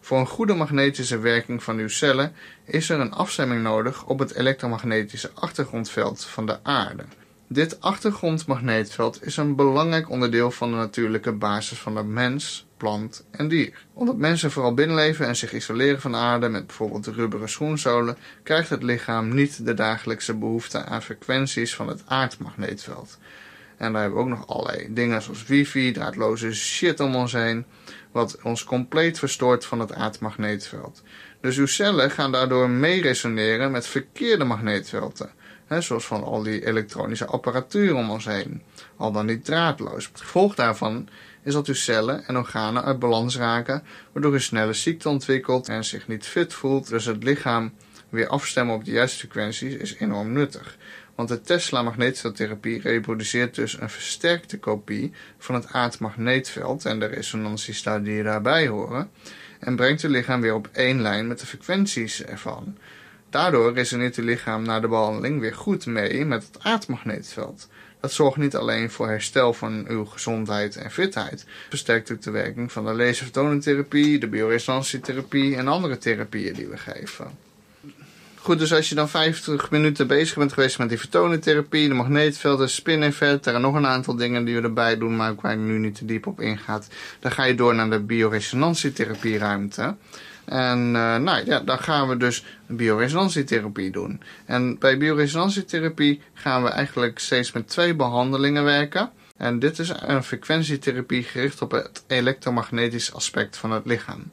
Voor een goede magnetische werking van uw cellen is er een afstemming nodig op het elektromagnetische achtergrondveld van de aarde. Dit achtergrondmagneetveld is een belangrijk onderdeel van de natuurlijke basis van de mens, plant en dier. Omdat mensen vooral binnenleven en zich isoleren van aarde met bijvoorbeeld rubberen schoenzolen, krijgt het lichaam niet de dagelijkse behoefte aan frequenties van het aardmagneetveld. En daar hebben we ook nog allerlei dingen zoals wifi, draadloze shit om ons heen, wat ons compleet verstoort van het aardmagneetveld. Dus uw cellen gaan daardoor mee resoneren met verkeerde magneetvelden. zoals van al die elektronische apparatuur om ons heen. Al dan niet draadloos. Het gevolg daarvan is dat uw cellen en organen uit balans raken, waardoor u snelle ziekte ontwikkelt en zich niet fit voelt. Dus het lichaam weer afstemmen op de juiste frequenties is enorm nuttig. Want de Tesla magneetveldtherapie reproduceert dus een versterkte kopie van het aardmagneetveld en de resonantiestaat die daarbij horen en brengt uw lichaam weer op één lijn met de frequenties ervan. Daardoor resoneert uw lichaam na de behandeling weer goed mee met het aardmagneetveld. Dat zorgt niet alleen voor herstel van uw gezondheid en fitheid, versterkt ook de werking van de laserfotonentherapie, de bioresonantietherapie en andere therapieën die we geven. Goed, dus als je dan 50 minuten bezig bent geweest met die fotonentherapie, de magneetvelden, spin-effect, en nog een aantal dingen die we erbij doen, maar waar ik nu niet te diep op ingaat, dan ga je door naar de bioresonantietherapieruimte. En uh, nou ja, dan gaan we dus bioresonantietherapie doen. En bij bioresonantietherapie gaan we eigenlijk steeds met twee behandelingen werken. En dit is een frequentietherapie gericht op het elektromagnetisch aspect van het lichaam.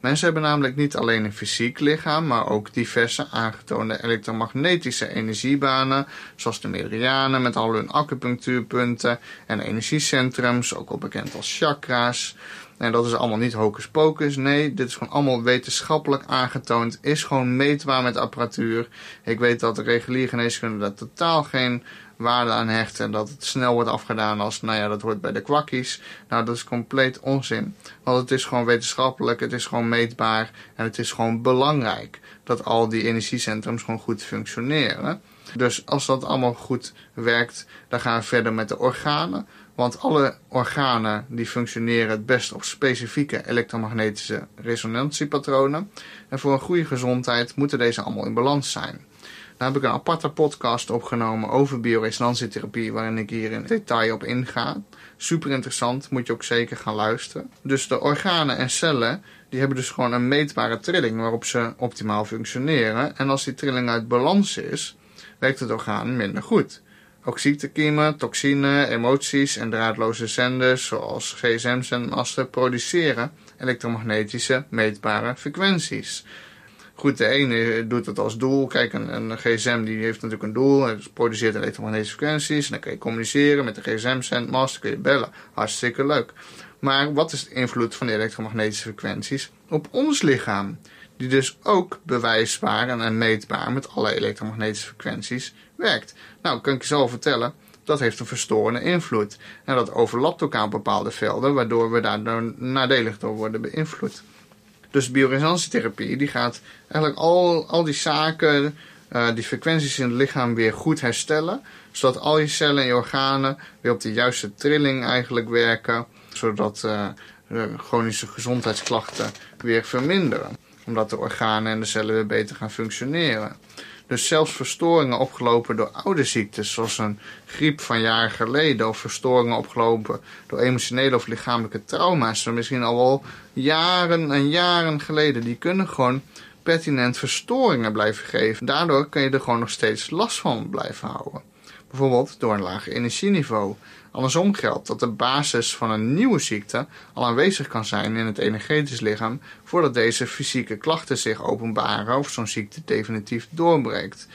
Mensen hebben namelijk niet alleen een fysiek lichaam, maar ook diverse aangetoonde elektromagnetische energiebanen, zoals de meridianen met al hun acupunctuurpunten en energiecentrums, ook al bekend als chakra's. En dat is allemaal niet hocus pocus. Nee, dit is gewoon allemaal wetenschappelijk aangetoond. Is gewoon meetbaar met apparatuur. Ik weet dat de reguliere geneeskunde daar totaal geen waarde aan hecht. En dat het snel wordt afgedaan als, nou ja, dat hoort bij de kwakkies. Nou, dat is compleet onzin. Want het is gewoon wetenschappelijk, het is gewoon meetbaar. En het is gewoon belangrijk dat al die energiecentrums gewoon goed functioneren. Dus als dat allemaal goed werkt, dan gaan we verder met de organen. Want alle organen die functioneren het best op specifieke elektromagnetische resonantiepatronen. En voor een goede gezondheid moeten deze allemaal in balans zijn. Daar heb ik een aparte podcast opgenomen over bioresonantietherapie, waarin ik hier in detail op inga. Super interessant, moet je ook zeker gaan luisteren. Dus de organen en cellen, die hebben dus gewoon een meetbare trilling waarop ze optimaal functioneren. En als die trilling uit balans is, werkt het orgaan minder goed. Ook ziektekiemen, toxine, emoties en draadloze zenders zoals gsm-zendmasten produceren elektromagnetische meetbare frequenties. Goed, de ene doet het als doel. Kijk, een, gsm die heeft natuurlijk een doel. Het produceert elektromagnetische frequenties. En dan kun je communiceren met de gsm-zendmast. Dan kun je bellen. Hartstikke leuk. Maar wat is de invloed van de elektromagnetische frequenties op ons lichaam? Die dus ook bewijsbaar en meetbaar met alle elektromagnetische frequenties werkt. Nou, kan ik je zo vertellen dat heeft een verstorende invloed. En dat overlapt ook aan bepaalde velden, waardoor we daar nadelig door worden beïnvloed. Dus bioresonantietherapie die gaat eigenlijk al, al die zaken, uh, die frequenties in het lichaam weer goed herstellen. Zodat al je cellen en je organen weer op de juiste trilling eigenlijk werken. Zodat uh, de chronische gezondheidsklachten weer verminderen. Omdat de organen en de cellen weer beter gaan functioneren. Dus zelfs verstoringen opgelopen door oude ziektes, zoals een griep van jaren geleden, of verstoringen opgelopen door emotionele of lichamelijke trauma's, misschien al wel jaren en jaren geleden, die kunnen gewoon pertinent verstoringen blijven geven. Daardoor kun je er gewoon nog steeds last van blijven houden. Bijvoorbeeld door een laag energieniveau. Andersom geldt dat de basis van een nieuwe ziekte al aanwezig kan zijn in het energetisch lichaam voordat deze fysieke klachten zich openbaren of zo'n ziekte definitief doorbreekt.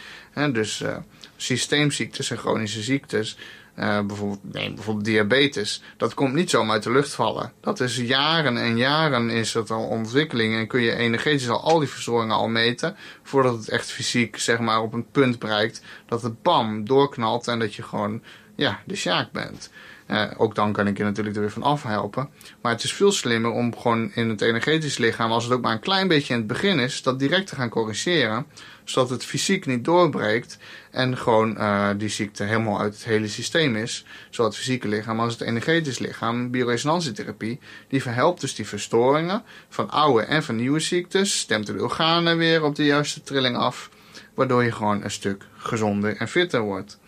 dus uh, systeemziektes en chronische ziektes uh, bijvoorbeeld, nee, bijvoorbeeld diabetes. Dat komt niet zomaar uit de lucht vallen. Dat is jaren en jaren is het al ontwikkeling. En kun je energetisch al al die verstoringen al meten. Voordat het echt fysiek zeg maar op een punt bereikt. Dat het bam doorknalt en dat je gewoon ja, de sjaak bent. Uh, ook dan kan ik je natuurlijk er weer van afhelpen. Maar het is veel slimmer om gewoon in het energetisch lichaam, als het ook maar een klein beetje in het begin is, dat direct te gaan corrigeren. Zodat het fysiek niet doorbreekt en gewoon uh, die ziekte helemaal uit het hele systeem is. Zowel het fysieke lichaam als het energetisch lichaam. Bioresonantietherapie, die verhelpt dus die verstoringen van oude en van nieuwe ziektes. Stemt de organen weer op de juiste trilling af. Waardoor je gewoon een stuk gezonder en fitter wordt.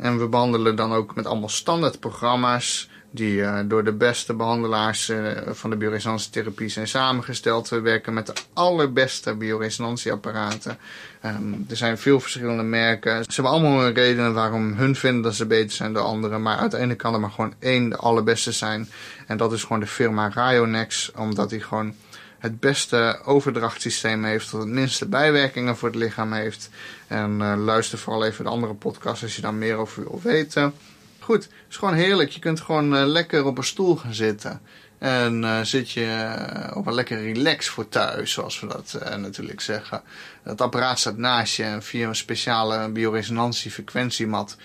En we behandelen dan ook met allemaal standaard programma's die uh, door de beste behandelaars uh, van de bioresonantietherapie zijn samengesteld. We werken met de allerbeste bioresonantieapparaten. Um, er zijn veel verschillende merken. Ze hebben allemaal een redenen waarom hun vinden dat ze beter zijn dan anderen. Maar uiteindelijk kan er maar gewoon één de allerbeste zijn. En dat is gewoon de firma Ryonex. Omdat die gewoon het beste overdrachtsysteem heeft, dat het minste bijwerkingen voor het lichaam heeft. En uh, luister vooral even de andere podcast als je daar meer over wil weten. Goed, het is gewoon heerlijk. Je kunt gewoon uh, lekker op een stoel gaan zitten. En uh, zit je uh, op een lekker relax voor thuis, zoals we dat uh, natuurlijk zeggen. Het apparaat staat naast je en via een speciale bioresonantiefrequentiemat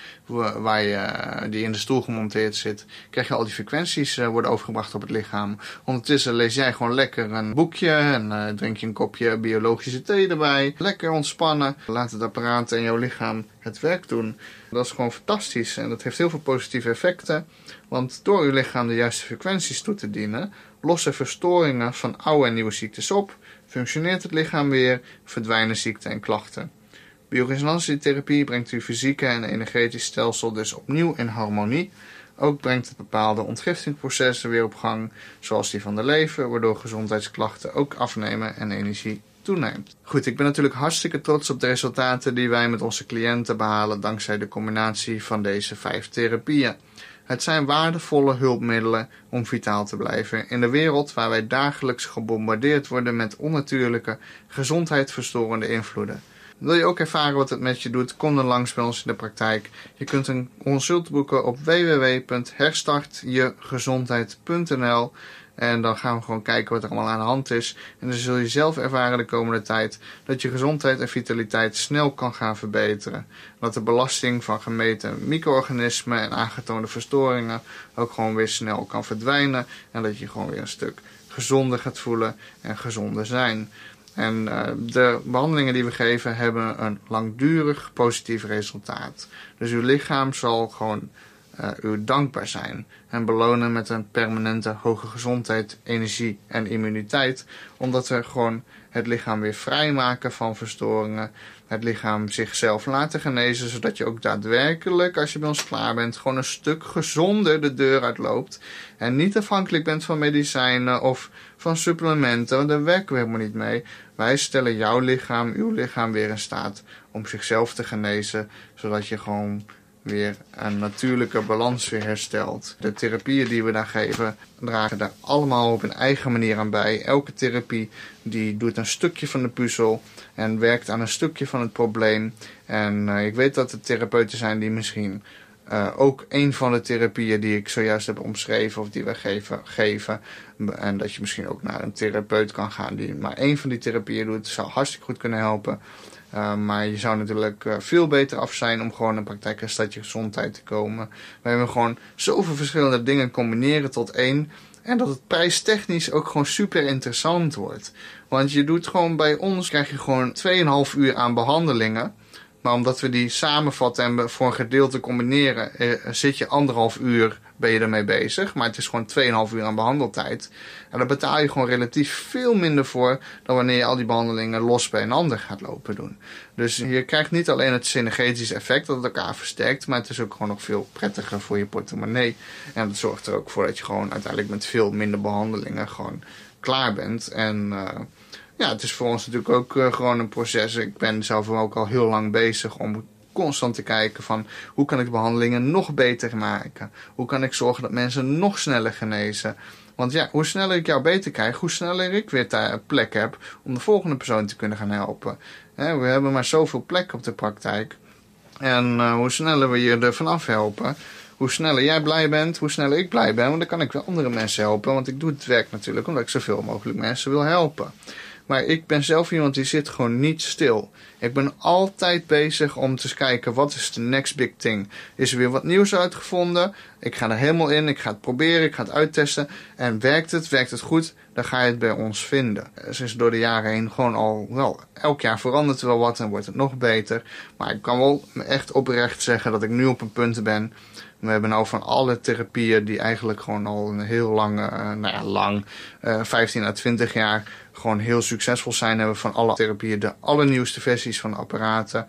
waar je, die in de stoel gemonteerd zit, krijg je al die frequenties worden overgebracht op het lichaam. Ondertussen lees jij gewoon lekker een boekje en drink je een kopje biologische thee erbij. Lekker ontspannen. Laat het apparaat en jouw lichaam het werk doen. Dat is gewoon fantastisch en dat heeft heel veel positieve effecten. Want door uw lichaam de juiste frequenties toe te dienen, lossen verstoringen van oude en nieuwe ziektes op, functioneert het lichaam weer, verdwijnen ziekten en klachten. Bioresonantietherapie brengt uw fysieke en energetisch stelsel dus opnieuw in harmonie. Ook brengt het bepaalde ontgiftingsprocessen weer op gang, zoals die van de lever, waardoor gezondheidsklachten ook afnemen en energie toeneemt. Goed, ik ben natuurlijk hartstikke trots op de resultaten die wij met onze cliënten behalen dankzij de combinatie van deze vijf therapieën. Het zijn waardevolle hulpmiddelen om vitaal te blijven in de wereld waar wij dagelijks gebombardeerd worden met onnatuurlijke, gezondheidsverstorende invloeden. Wil je ook ervaren wat het met je doet? Kom dan langs bij ons in de praktijk. Je kunt een consult boeken op www.herstartjegezondheid.nl en dan gaan we gewoon kijken wat er allemaal aan de hand is. En dan zul je zelf ervaren de komende tijd dat je gezondheid en vitaliteit snel kan gaan verbeteren. Dat de belasting van gemeten micro-organismen en aangetoonde verstoringen ook gewoon weer snel kan verdwijnen. En dat je gewoon weer een stuk gezonder gaat voelen en gezonder zijn. En uh, de behandelingen die we geven hebben een langdurig positief resultaat. Dus uw lichaam zal gewoon uh, u dankbaar zijn. En belonen met een permanente hoge gezondheid, energie en immuniteit. Omdat we gewoon het lichaam weer vrijmaken van verstoringen. Het lichaam zichzelf laten genezen, zodat je ook daadwerkelijk, als je bij ons klaar bent, gewoon een stuk gezonder de deur uitloopt. En niet afhankelijk bent van medicijnen of van supplementen, want daar werken we helemaal niet mee. Wij stellen jouw lichaam, uw lichaam weer in staat om zichzelf te genezen, zodat je gewoon weer een natuurlijke balans weer herstelt. De therapieën die we daar geven dragen daar allemaal op een eigen manier aan bij. Elke therapie die doet een stukje van de puzzel en werkt aan een stukje van het probleem. En uh, ik weet dat er therapeuten zijn die misschien uh, ook een van de therapieën die ik zojuist heb omschreven of die we geven, geven. En dat je misschien ook naar een therapeut kan gaan die maar één van die therapieën doet. zou hartstikke goed kunnen helpen. Uh, maar je zou natuurlijk uh, veel beter af zijn om gewoon een praktijk en stadje gezondheid te komen. We hebben gewoon zoveel verschillende dingen combineren tot één. En dat het prijstechnisch ook gewoon super interessant wordt. Want je doet gewoon bij ons, krijg je gewoon 2,5 uur aan behandelingen. Maar omdat we die samenvatten en voor een gedeelte combineren, eh, zit je anderhalf uur ben je ermee bezig. Maar het is gewoon 2,5 uur aan behandeltijd. En daar betaal je gewoon relatief veel minder voor dan wanneer je al die behandelingen los bij een ander gaat lopen doen. Dus je krijgt niet alleen het synergetische effect dat het elkaar versterkt, maar het is ook gewoon nog veel prettiger voor je portemonnee. En dat zorgt er ook voor dat je gewoon uiteindelijk met veel minder behandelingen gewoon klaar bent. En uh, ja, het is voor ons natuurlijk ook uh, gewoon een proces. Ik ben zelf ook al heel lang bezig om constant te kijken van hoe kan ik de behandelingen nog beter maken? Hoe kan ik zorgen dat mensen nog sneller genezen? Want ja, hoe sneller ik jou beter krijg, hoe sneller ik weer daar plek heb om de volgende persoon te kunnen gaan helpen. we hebben maar zoveel plek op de praktijk. En uh, hoe sneller we je er vanaf helpen, hoe sneller jij blij bent, hoe sneller ik blij ben. Want dan kan ik weer andere mensen helpen. Want ik doe het werk natuurlijk omdat ik zoveel mogelijk mensen wil helpen. Maar ik ben zelf iemand die zit gewoon niet stil. Ik ben altijd bezig om te kijken wat is de next big thing. Is er weer wat nieuws uitgevonden? Ik ga er helemaal in, ik ga het proberen, ik ga het uittesten. En werkt het, werkt het goed, dan ga je het bij ons vinden. Het is door de jaren heen gewoon al, wel, elk jaar verandert er wel wat en wordt het nog beter. Maar ik kan wel echt oprecht zeggen dat ik nu op een punt ben we hebben nou van alle therapieën die eigenlijk gewoon al een heel lang, uh, nou ja, lang, uh, 15 à 20 jaar gewoon heel succesvol zijn. Hebben van alle therapieën de allernieuwste versies van apparaten.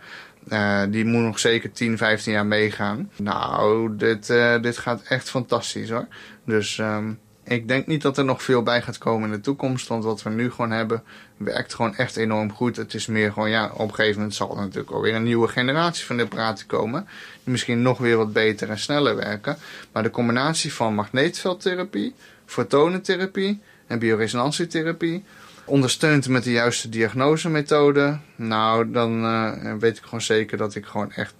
Uh, die moet nog zeker 10, 15 jaar meegaan. Nou, dit, uh, dit gaat echt fantastisch hoor. Dus um, ik denk niet dat er nog veel bij gaat komen in de toekomst. Want wat we nu gewoon hebben, werkt gewoon echt enorm goed. Het is meer gewoon, ja, op een gegeven moment zal er natuurlijk alweer een nieuwe generatie van de apparaten komen. Die misschien nog weer wat beter en sneller werken. Maar de combinatie van magneetveldtherapie, fotonentherapie en bioresonantietherapie ondersteund met de juiste diagnosemethode, nou, dan uh, weet ik gewoon zeker dat ik gewoon echt 90%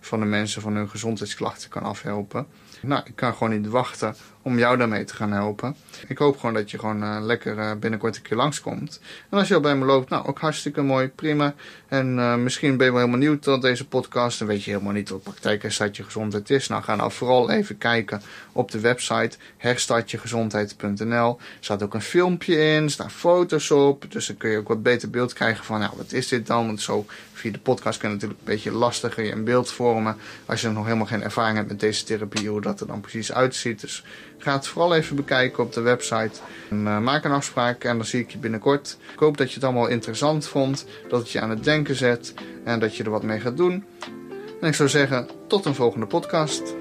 van de mensen van hun gezondheidsklachten kan afhelpen. Nou, ik kan gewoon niet wachten om jou daarmee te gaan helpen. Ik hoop gewoon dat je gewoon uh, lekker uh, binnenkort een keer langskomt. En als je al bij me loopt, nou ook hartstikke mooi, prima. En uh, misschien ben je wel helemaal nieuw tot deze podcast. Dan weet je helemaal niet wat praktijk herstartje gezondheid is. Nou, ga nou vooral even kijken op de website herstartjegezondheid.nl. Er staat ook een filmpje in, er staan foto's op. Dus dan kun je ook wat beter beeld krijgen van, nou, wat is dit dan? Want zo via de podcast kan je natuurlijk een beetje lastiger een beeld vormen. Als je nog helemaal geen ervaring hebt met deze therapie, hoe dat er dan precies uitziet. Dus Ga het vooral even bekijken op de website. En, uh, maak een afspraak en dan zie ik je binnenkort. Ik hoop dat je het allemaal interessant vond. Dat het je aan het denken zet. En dat je er wat mee gaat doen. En ik zou zeggen, tot een volgende podcast.